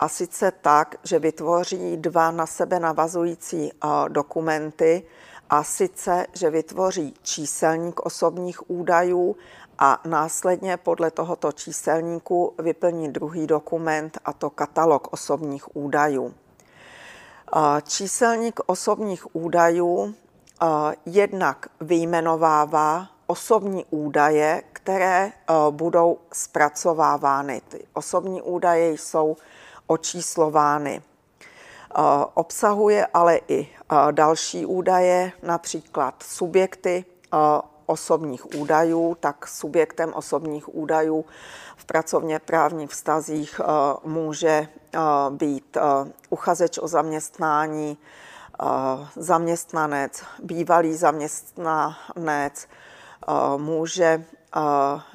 a sice tak, že vytvoří dva na sebe navazující dokumenty, a sice, že vytvoří číselník osobních údajů a následně podle tohoto číselníku vyplní druhý dokument, a to katalog osobních údajů. Číselník osobních údajů jednak vyjmenovává osobní údaje, které budou zpracovávány. Ty osobní údaje jsou očíslovány. Obsahuje ale i další údaje, například subjekty osobních údajů, tak subjektem osobních údajů v pracovně právních vztazích může být uchazeč o zaměstnání, zaměstnanec, bývalý zaměstnanec, může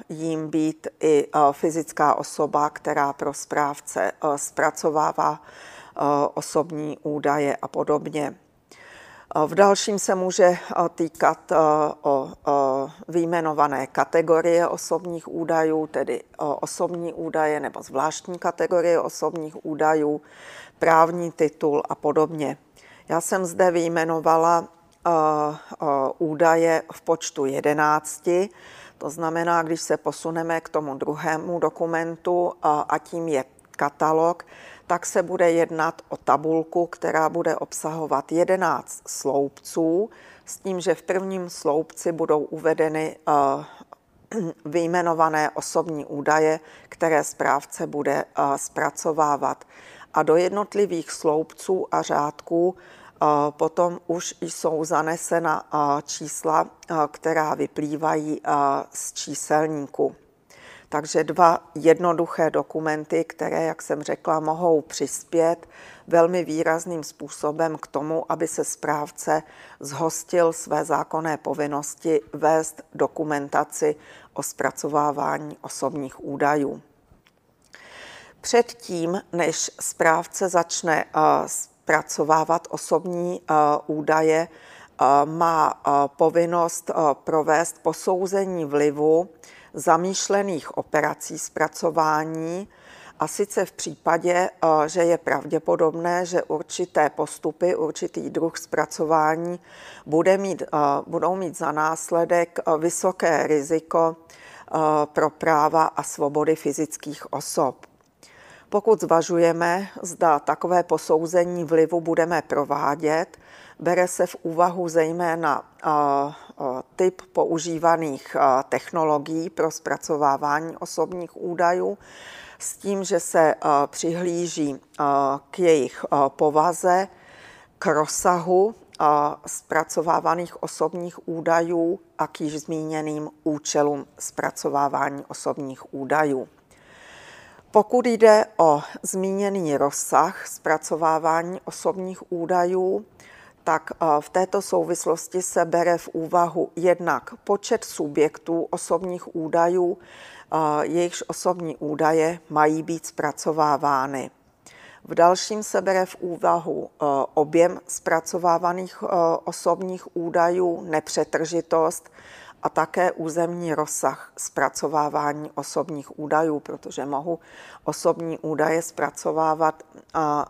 jim být i fyzická osoba, která pro správce zpracovává osobní údaje a podobně. V dalším se může týkat o výjmenované kategorie osobních údajů, tedy osobní údaje nebo zvláštní kategorie osobních údajů, právní titul a podobně. Já jsem zde vyjmenovala údaje v počtu 11, to znamená, když se posuneme k tomu druhému dokumentu a tím je katalog, tak se bude jednat o tabulku, která bude obsahovat 11 sloupců, s tím, že v prvním sloupci budou uvedeny vyjmenované osobní údaje, které správce bude zpracovávat. A do jednotlivých sloupců a řádků potom už jsou zanesena čísla, která vyplývají z číselníku. Takže dva jednoduché dokumenty, které, jak jsem řekla, mohou přispět velmi výrazným způsobem k tomu, aby se správce zhostil své zákonné povinnosti vést dokumentaci o zpracovávání osobních údajů. Předtím, než správce začne zpracovávat osobní údaje, má povinnost provést posouzení vlivu zamýšlených operací zpracování, a sice v případě, že je pravděpodobné, že určité postupy, určitý druh zpracování bude mít, budou mít za následek vysoké riziko pro práva a svobody fyzických osob. Pokud zvažujeme, zda takové posouzení vlivu budeme provádět, bere se v úvahu zejména typ používaných technologií pro zpracovávání osobních údajů, s tím, že se přihlíží k jejich povaze, k rozsahu zpracovávaných osobních údajů a k již zmíněným účelům zpracovávání osobních údajů. Pokud jde o zmíněný rozsah zpracovávání osobních údajů, tak v této souvislosti se bere v úvahu jednak počet subjektů osobních údajů, jejichž osobní údaje mají být zpracovávány. V dalším se bere v úvahu objem zpracovávaných osobních údajů, nepřetržitost a také územní rozsah zpracovávání osobních údajů, protože mohu osobní údaje zpracovávat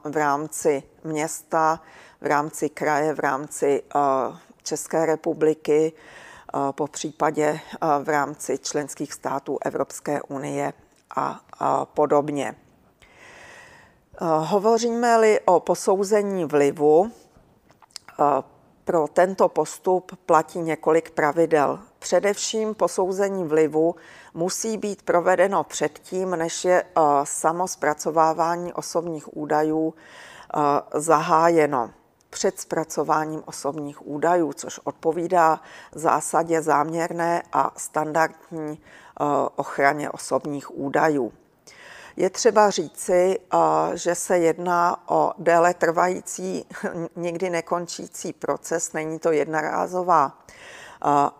v rámci města, v rámci kraje, v rámci České republiky, po případě v rámci členských států Evropské unie a podobně. Hovoříme-li o posouzení vlivu, pro tento postup platí několik pravidel. Především posouzení vlivu musí být provedeno předtím, než je samo zpracovávání osobních údajů zahájeno před zpracováním osobních údajů, což odpovídá zásadě záměrné a standardní ochraně osobních údajů. Je třeba říci, že se jedná o déle trvající, nikdy nekončící proces, není to jednorázová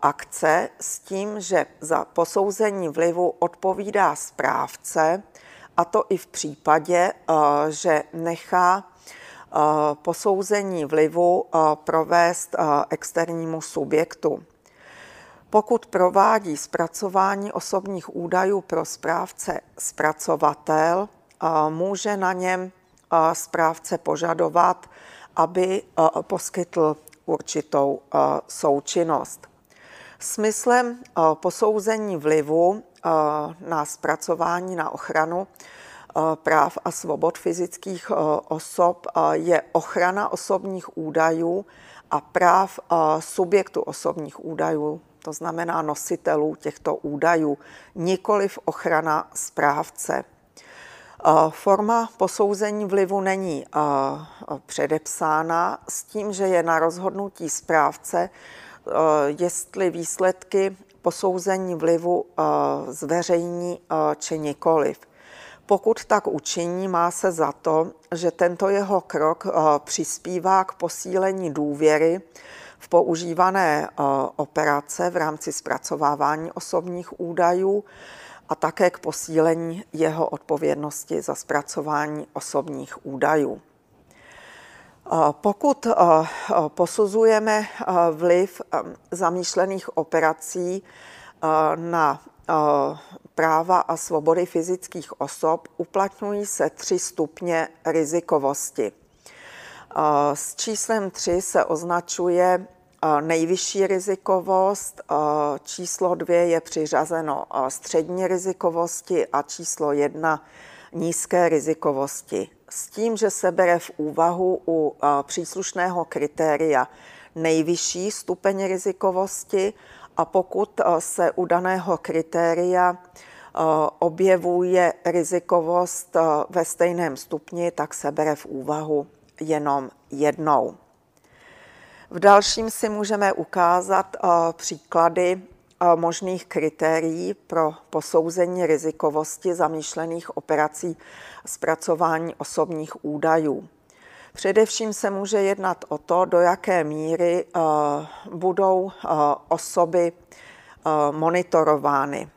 akce s tím, že za posouzení vlivu odpovídá správce, a to i v případě, že nechá posouzení vlivu provést externímu subjektu. Pokud provádí zpracování osobních údajů pro správce zpracovatel, může na něm správce požadovat, aby poskytl určitou součinnost. Smyslem posouzení vlivu na zpracování na ochranu práv a svobod fyzických osob je ochrana osobních údajů a práv subjektu osobních údajů, to znamená nositelů těchto údajů, nikoliv ochrana správce. Forma posouzení vlivu není předepsána s tím, že je na rozhodnutí správce, jestli výsledky posouzení vlivu zveřejní či nikoliv. Pokud tak učiní, má se za to, že tento jeho krok přispívá k posílení důvěry v používané operace v rámci zpracovávání osobních údajů a také k posílení jeho odpovědnosti za zpracování osobních údajů. Pokud posuzujeme vliv zamýšlených operací na práva a svobody fyzických osob, uplatňují se tři stupně rizikovosti. S číslem 3 se označuje nejvyšší rizikovost, číslo 2 je přiřazeno střední rizikovosti a číslo 1 nízké rizikovosti. S tím, že se bere v úvahu u příslušného kritéria nejvyšší stupeň rizikovosti a pokud se u daného kritéria objevuje rizikovost ve stejném stupni, tak se bere v úvahu jenom jednou. V dalším si můžeme ukázat příklady možných kritérií pro posouzení rizikovosti zamýšlených operací zpracování osobních údajů. Především se může jednat o to, do jaké míry budou osoby monitorovány.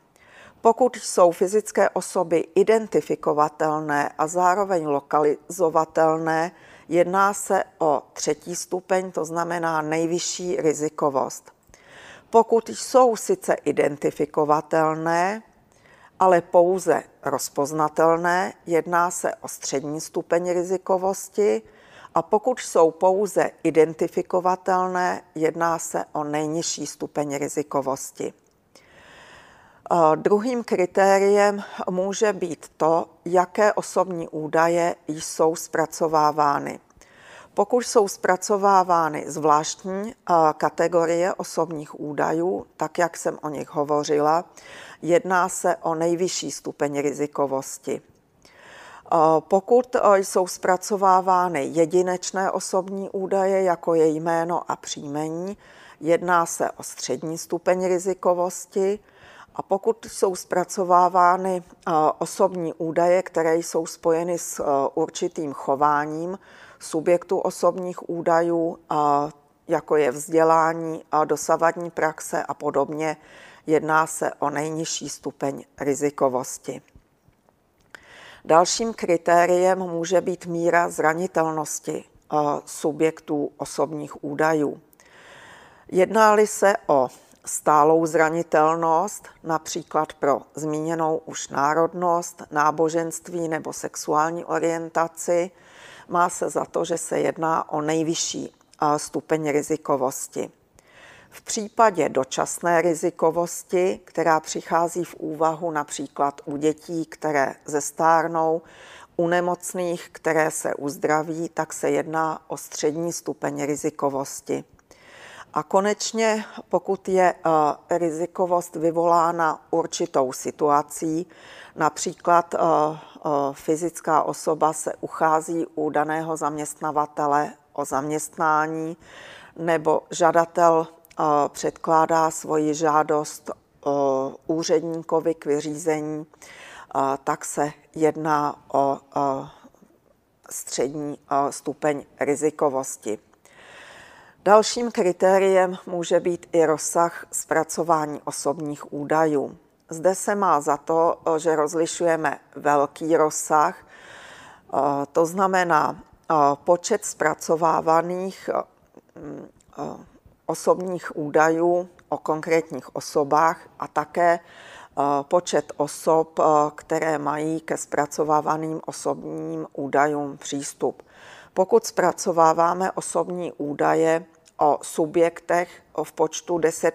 Pokud jsou fyzické osoby identifikovatelné a zároveň lokalizovatelné, jedná se o třetí stupeň, to znamená nejvyšší rizikovost. Pokud jsou sice identifikovatelné, ale pouze rozpoznatelné, jedná se o střední stupeň rizikovosti a pokud jsou pouze identifikovatelné, jedná se o nejnižší stupeň rizikovosti. Druhým kritériem může být to, jaké osobní údaje jsou zpracovávány. Pokud jsou zpracovávány zvláštní kategorie osobních údajů, tak jak jsem o nich hovořila, jedná se o nejvyšší stupeň rizikovosti. Pokud jsou zpracovávány jedinečné osobní údaje, jako je jméno a příjmení, jedná se o střední stupeň rizikovosti. A pokud jsou zpracovávány osobní údaje, které jsou spojeny s určitým chováním subjektu osobních údajů, jako je vzdělání, dosavadní praxe a podobně, jedná se o nejnižší stupeň rizikovosti. Dalším kritériem může být míra zranitelnosti subjektů osobních údajů. Jedná-li se o stálou zranitelnost, například pro zmíněnou už národnost, náboženství nebo sexuální orientaci, má se za to, že se jedná o nejvyšší stupeň rizikovosti. V případě dočasné rizikovosti, která přichází v úvahu například u dětí, které zestárnou, u nemocných, které se uzdraví, tak se jedná o střední stupeň rizikovosti. A konečně, pokud je uh, rizikovost vyvolána určitou situací, například uh, uh, fyzická osoba se uchází u daného zaměstnavatele o zaměstnání, nebo žadatel předkládá svoji žádost úředníkovi k vyřízení, tak se jedná o střední stupeň rizikovosti. Dalším kritériem může být i rozsah zpracování osobních údajů. Zde se má za to, že rozlišujeme velký rozsah, to znamená počet zpracovávaných osobních údajů o konkrétních osobách a také počet osob, které mají ke zpracovávaným osobním údajům přístup. Pokud zpracováváme osobní údaje o subjektech v počtu 10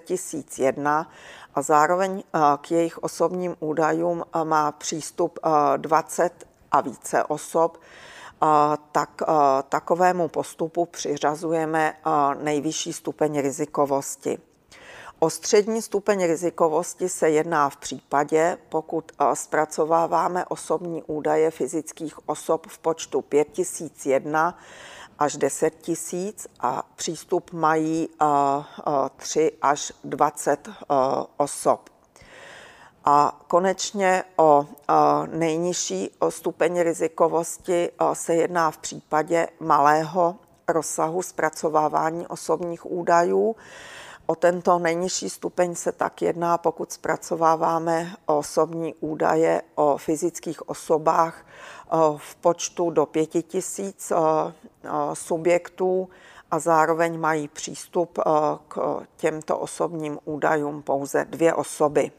001 a zároveň k jejich osobním údajům má přístup 20 a více osob, tak takovému postupu přiřazujeme nejvyšší stupeň rizikovosti. O střední stupeň rizikovosti se jedná v případě, pokud zpracováváme osobní údaje fyzických osob v počtu 5001 až 10 tisíc a přístup mají 3 až 20 osob. A konečně o nejnižší stupeň rizikovosti se jedná v případě malého rozsahu zpracovávání osobních údajů. O tento nejnižší stupeň se tak jedná, pokud zpracováváme osobní údaje o fyzických osobách v počtu do 5000 subjektů a zároveň mají přístup k těmto osobním údajům pouze dvě osoby.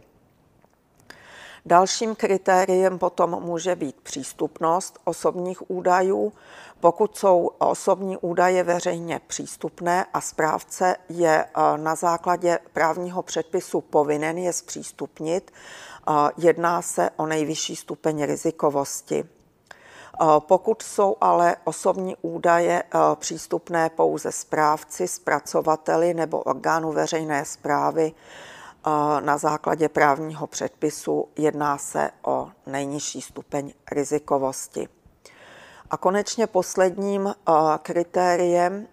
Dalším kritériem potom může být přístupnost osobních údajů. Pokud jsou osobní údaje veřejně přístupné a správce je eh, na základě právního předpisu povinen je zpřístupnit, eh, jedná se o nejvyšší stupeň rizikovosti. Eh, pokud jsou ale osobní údaje přístupné pouze správci, zpracovateli nebo orgánu veřejné zprávy, na základě právního předpisu jedná se o nejnižší stupeň rizikovosti. A konečně posledním kritériem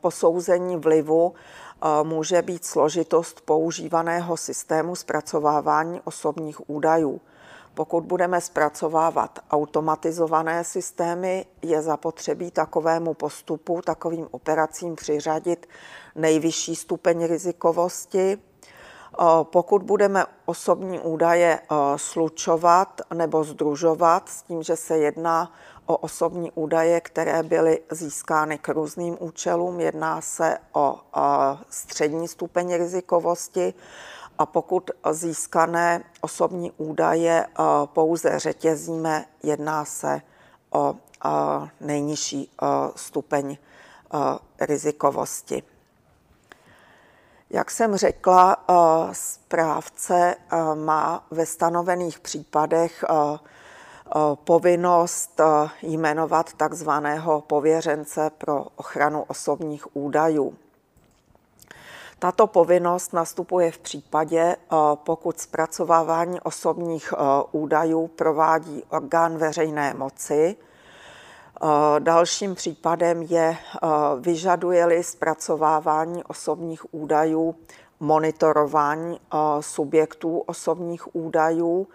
posouzení vlivu může být složitost používaného systému zpracovávání osobních údajů. Pokud budeme zpracovávat automatizované systémy, je zapotřebí takovému postupu, takovým operacím přiřadit nejvyšší stupeň rizikovosti, pokud budeme osobní údaje slučovat nebo združovat s tím, že se jedná o osobní údaje, které byly získány k různým účelům, jedná se o střední stupeň rizikovosti a pokud získané osobní údaje pouze řetězíme, jedná se o nejnižší stupeň rizikovosti. Jak jsem řekla, eh, správce eh, má ve stanovených případech eh, povinnost jmenovat takzvaného pověřence pro ochranu osobních údajů. Tato povinnost nastupuje v případě, pokud zpracovávání osobních údajů provádí orgán veřejné moci, Dalším případem je, vyžaduje-li zpracovávání osobních údajů monitorování subjektů osobních údajů.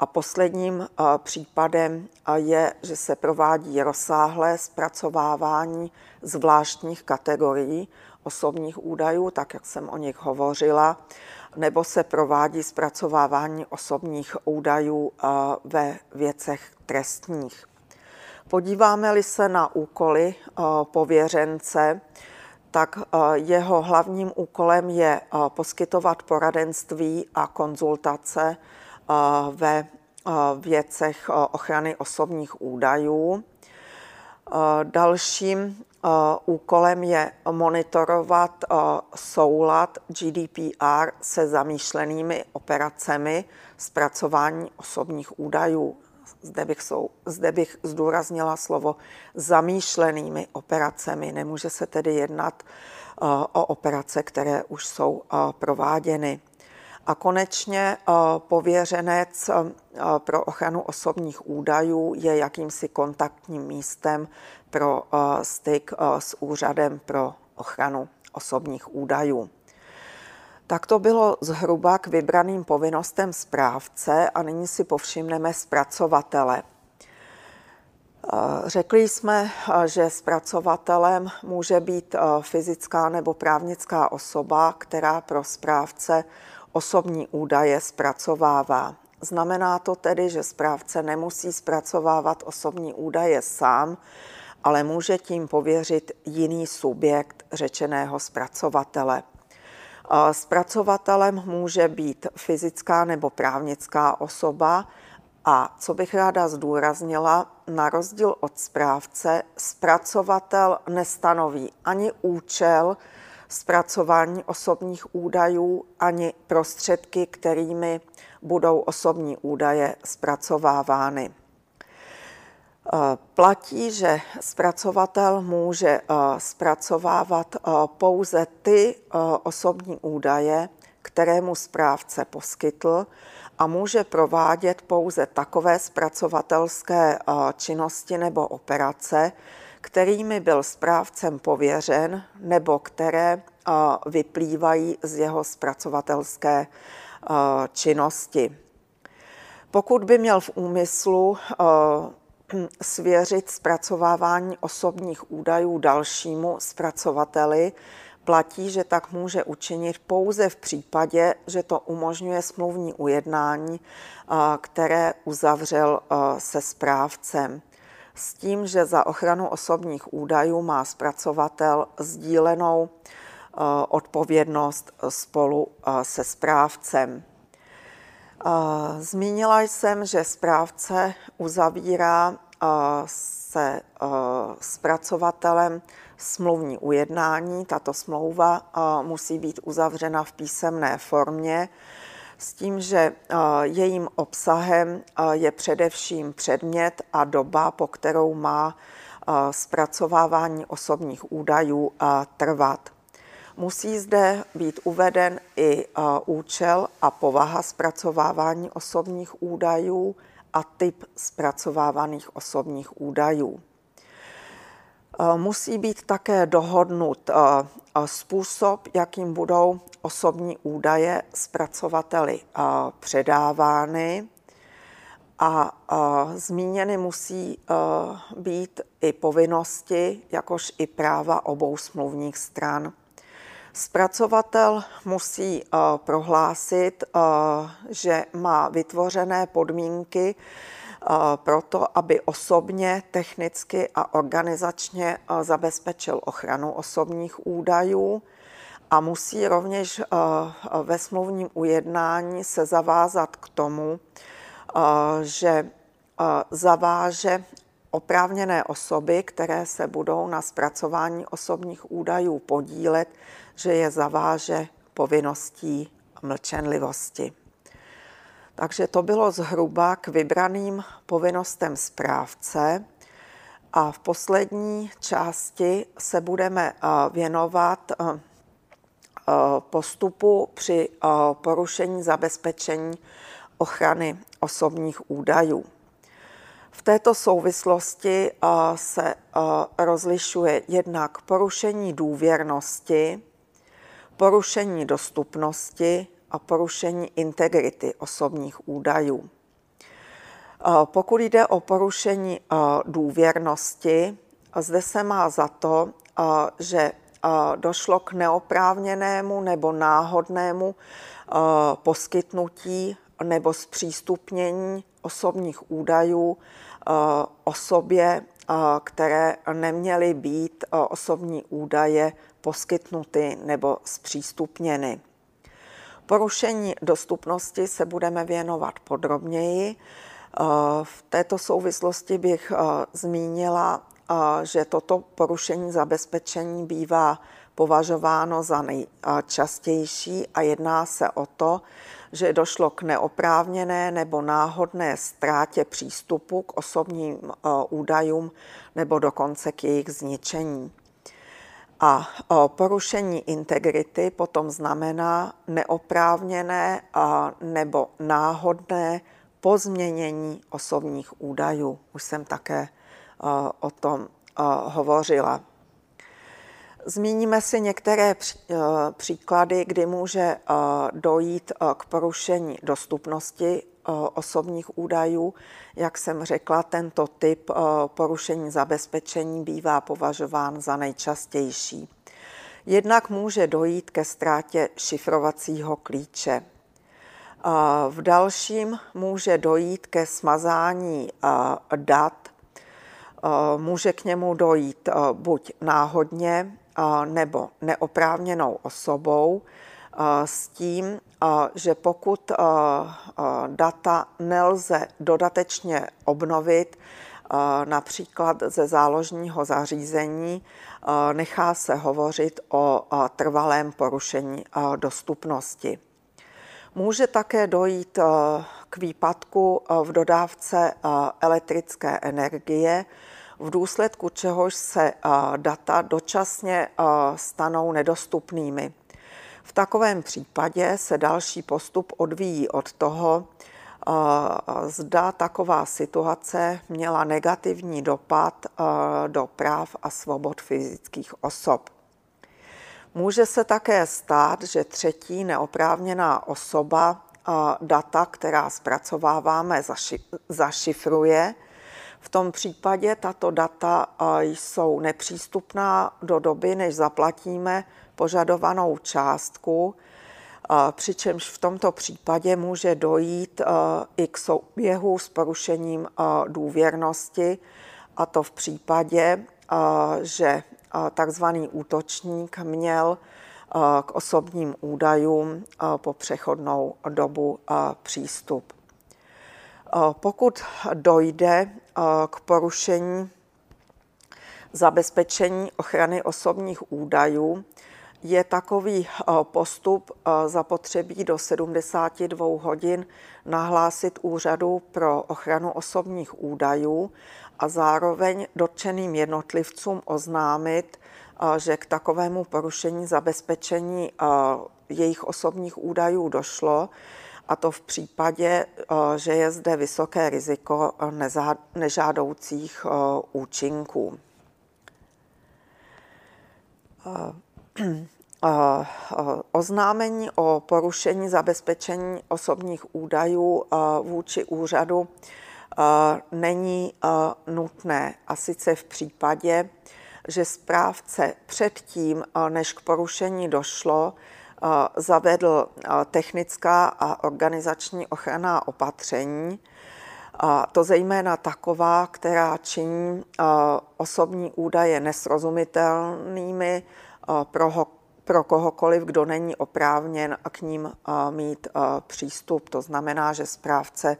A posledním případem je, že se provádí rozsáhlé zpracovávání zvláštních kategorií osobních údajů, tak jak jsem o nich hovořila, nebo se provádí zpracovávání osobních údajů ve věcech trestních. Podíváme-li se na úkoly pověřence, tak jeho hlavním úkolem je poskytovat poradenství a konzultace ve věcech ochrany osobních údajů. Dalším úkolem je monitorovat soulad GDPR se zamýšlenými operacemi zpracování osobních údajů. Zde bych, jsou, zde bych zdůraznila slovo zamýšlenými operacemi. Nemůže se tedy jednat o operace, které už jsou prováděny. A konečně pověřenec pro ochranu osobních údajů je jakýmsi kontaktním místem pro styk s úřadem pro ochranu osobních údajů. Tak to bylo zhruba k vybraným povinnostem správce a nyní si povšimneme zpracovatele. Řekli jsme, že zpracovatelem může být fyzická nebo právnická osoba, která pro správce osobní údaje zpracovává. Znamená to tedy, že správce nemusí zpracovávat osobní údaje sám, ale může tím pověřit jiný subjekt řečeného zpracovatele. Zpracovatelem může být fyzická nebo právnická osoba a co bych ráda zdůraznila, na rozdíl od správce, zpracovatel nestanoví ani účel zpracování osobních údajů, ani prostředky, kterými budou osobní údaje zpracovávány. Platí, že zpracovatel může eh, zpracovávat eh, pouze ty eh, osobní údaje, které mu správce poskytl a může provádět pouze takové zpracovatelské činnosti nebo operace, kterými byl správcem pověřen nebo které vyplývají z jeho zpracovatelské činnosti. Pokud by měl v úmyslu svěřit zpracovávání osobních údajů dalšímu zpracovateli, platí, že tak může učinit pouze v případě, že to umožňuje smluvní ujednání, které uzavřel se správcem. S tím, že za ochranu osobních údajů má zpracovatel sdílenou odpovědnost spolu se správcem. Zmínila jsem, že správce uzavírá se zpracovatelem smluvní ujednání. Tato smlouva musí být uzavřena v písemné formě s tím, že jejím obsahem je především předmět a doba, po kterou má zpracovávání osobních údajů trvat. Musí zde být uveden i účel a povaha zpracovávání osobních údajů a typ zpracovávaných osobních údajů. Musí být také dohodnut způsob, jakým budou osobní údaje zpracovateli předávány a zmíněny musí být i povinnosti, jakož i práva obou smluvních stran. Zpracovatel musí eh, prohlásit, eh, že má vytvořené podmínky eh, pro to, aby osobně, technicky a organizačně zabezpečil ochranu osobních údajů a musí rovněž ve smluvním ujednání se zavázat k tomu, že zaváže oprávněné osoby, které se budou na zpracování osobních údajů podílet, že je zaváže povinností mlčenlivosti. Takže to bylo zhruba k vybraným povinnostem správce. A v poslední části se budeme eh, věnovat eh, eh, postupu při porušení zabezpečení ochrany osobních údajů. V této souvislosti se rozlišuje jednak porušení důvěrnosti, porušení dostupnosti a porušení integrity osobních údajů. Pokud jde o porušení důvěrnosti, zde se má za to, že došlo k neoprávněnému nebo náhodnému poskytnutí nebo zpřístupnění osobních údajů osobě, které neměly být osobní údaje poskytnuty nebo zpřístupněny. Porušení dostupnosti se budeme věnovat podrobněji. V této souvislosti bych zmínila, že toto porušení zabezpečení bývá považováno za nejčastější a jedná se o to, že došlo k neoprávněné nebo náhodné ztrátě přístupu k osobním údajům nebo dokonce k jejich zničení. A porušení integrity potom znamená neoprávněné nebo náhodné pozměnění osobních údajů. Už jsem také o tom hovořila. Zmíníme si některé příklady, kdy může dojít k porušení dostupnosti osobních údajů. Jak jsem řekla, tento typ porušení zabezpečení bývá považován za nejčastější. Jednak může dojít ke ztrátě šifrovacího klíče. V dalším může dojít ke smazání dat. Může k němu dojít buď náhodně nebo neoprávněnou osobou, s tím, že pokud data nelze dodatečně obnovit, například ze záložního zařízení, nechá se hovořit o trvalém porušení dostupnosti. Může také dojít k výpadku v dodávce elektrické energie, v důsledku čehož se data dočasně stanou nedostupnými. V takovém případě se další postup odvíjí od toho, zda taková situace měla negativní dopad do práv a svobod fyzických osob. Může se také stát, že třetí neoprávněná osoba data, která zpracováváme, zašifruje. V tom případě tato data jsou nepřístupná do doby, než zaplatíme požadovanou částku, přičemž v tomto případě může dojít i k souběhu s porušením důvěrnosti, a to v případě, že takzvaný útočník měl k osobním údajům po přechodnou dobu přístup. Pokud dojde k porušení zabezpečení ochrany osobních údajů, je takový postup zapotřebí do 72 hodin nahlásit Úřadu pro ochranu osobních údajů a zároveň dotčeným jednotlivcům oznámit, že k takovému porušení zabezpečení jejich osobních údajů došlo, a to v případě, že je zde vysoké riziko nežádoucích účinků. Oznámení o porušení zabezpečení osobních údajů vůči úřadu není nutné. A sice v případě, že správce předtím, než k porušení došlo, zavedl technická a organizační ochranná opatření, to zejména taková, která činí osobní údaje nesrozumitelnými pro, pro kohokoliv, kdo není oprávněn k ním mít přístup. To znamená, že správce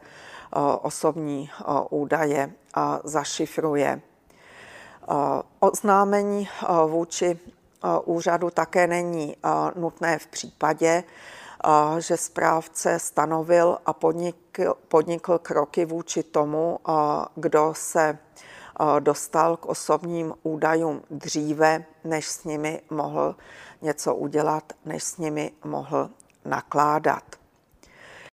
osobní údaje zašifruje. Oznámení vůči úřadu také není nutné v případě, že správce stanovil a podnikl, podnikl kroky vůči tomu, kdo se dostal k osobním údajům dříve, než s nimi mohl něco udělat, než s nimi mohl nakládat.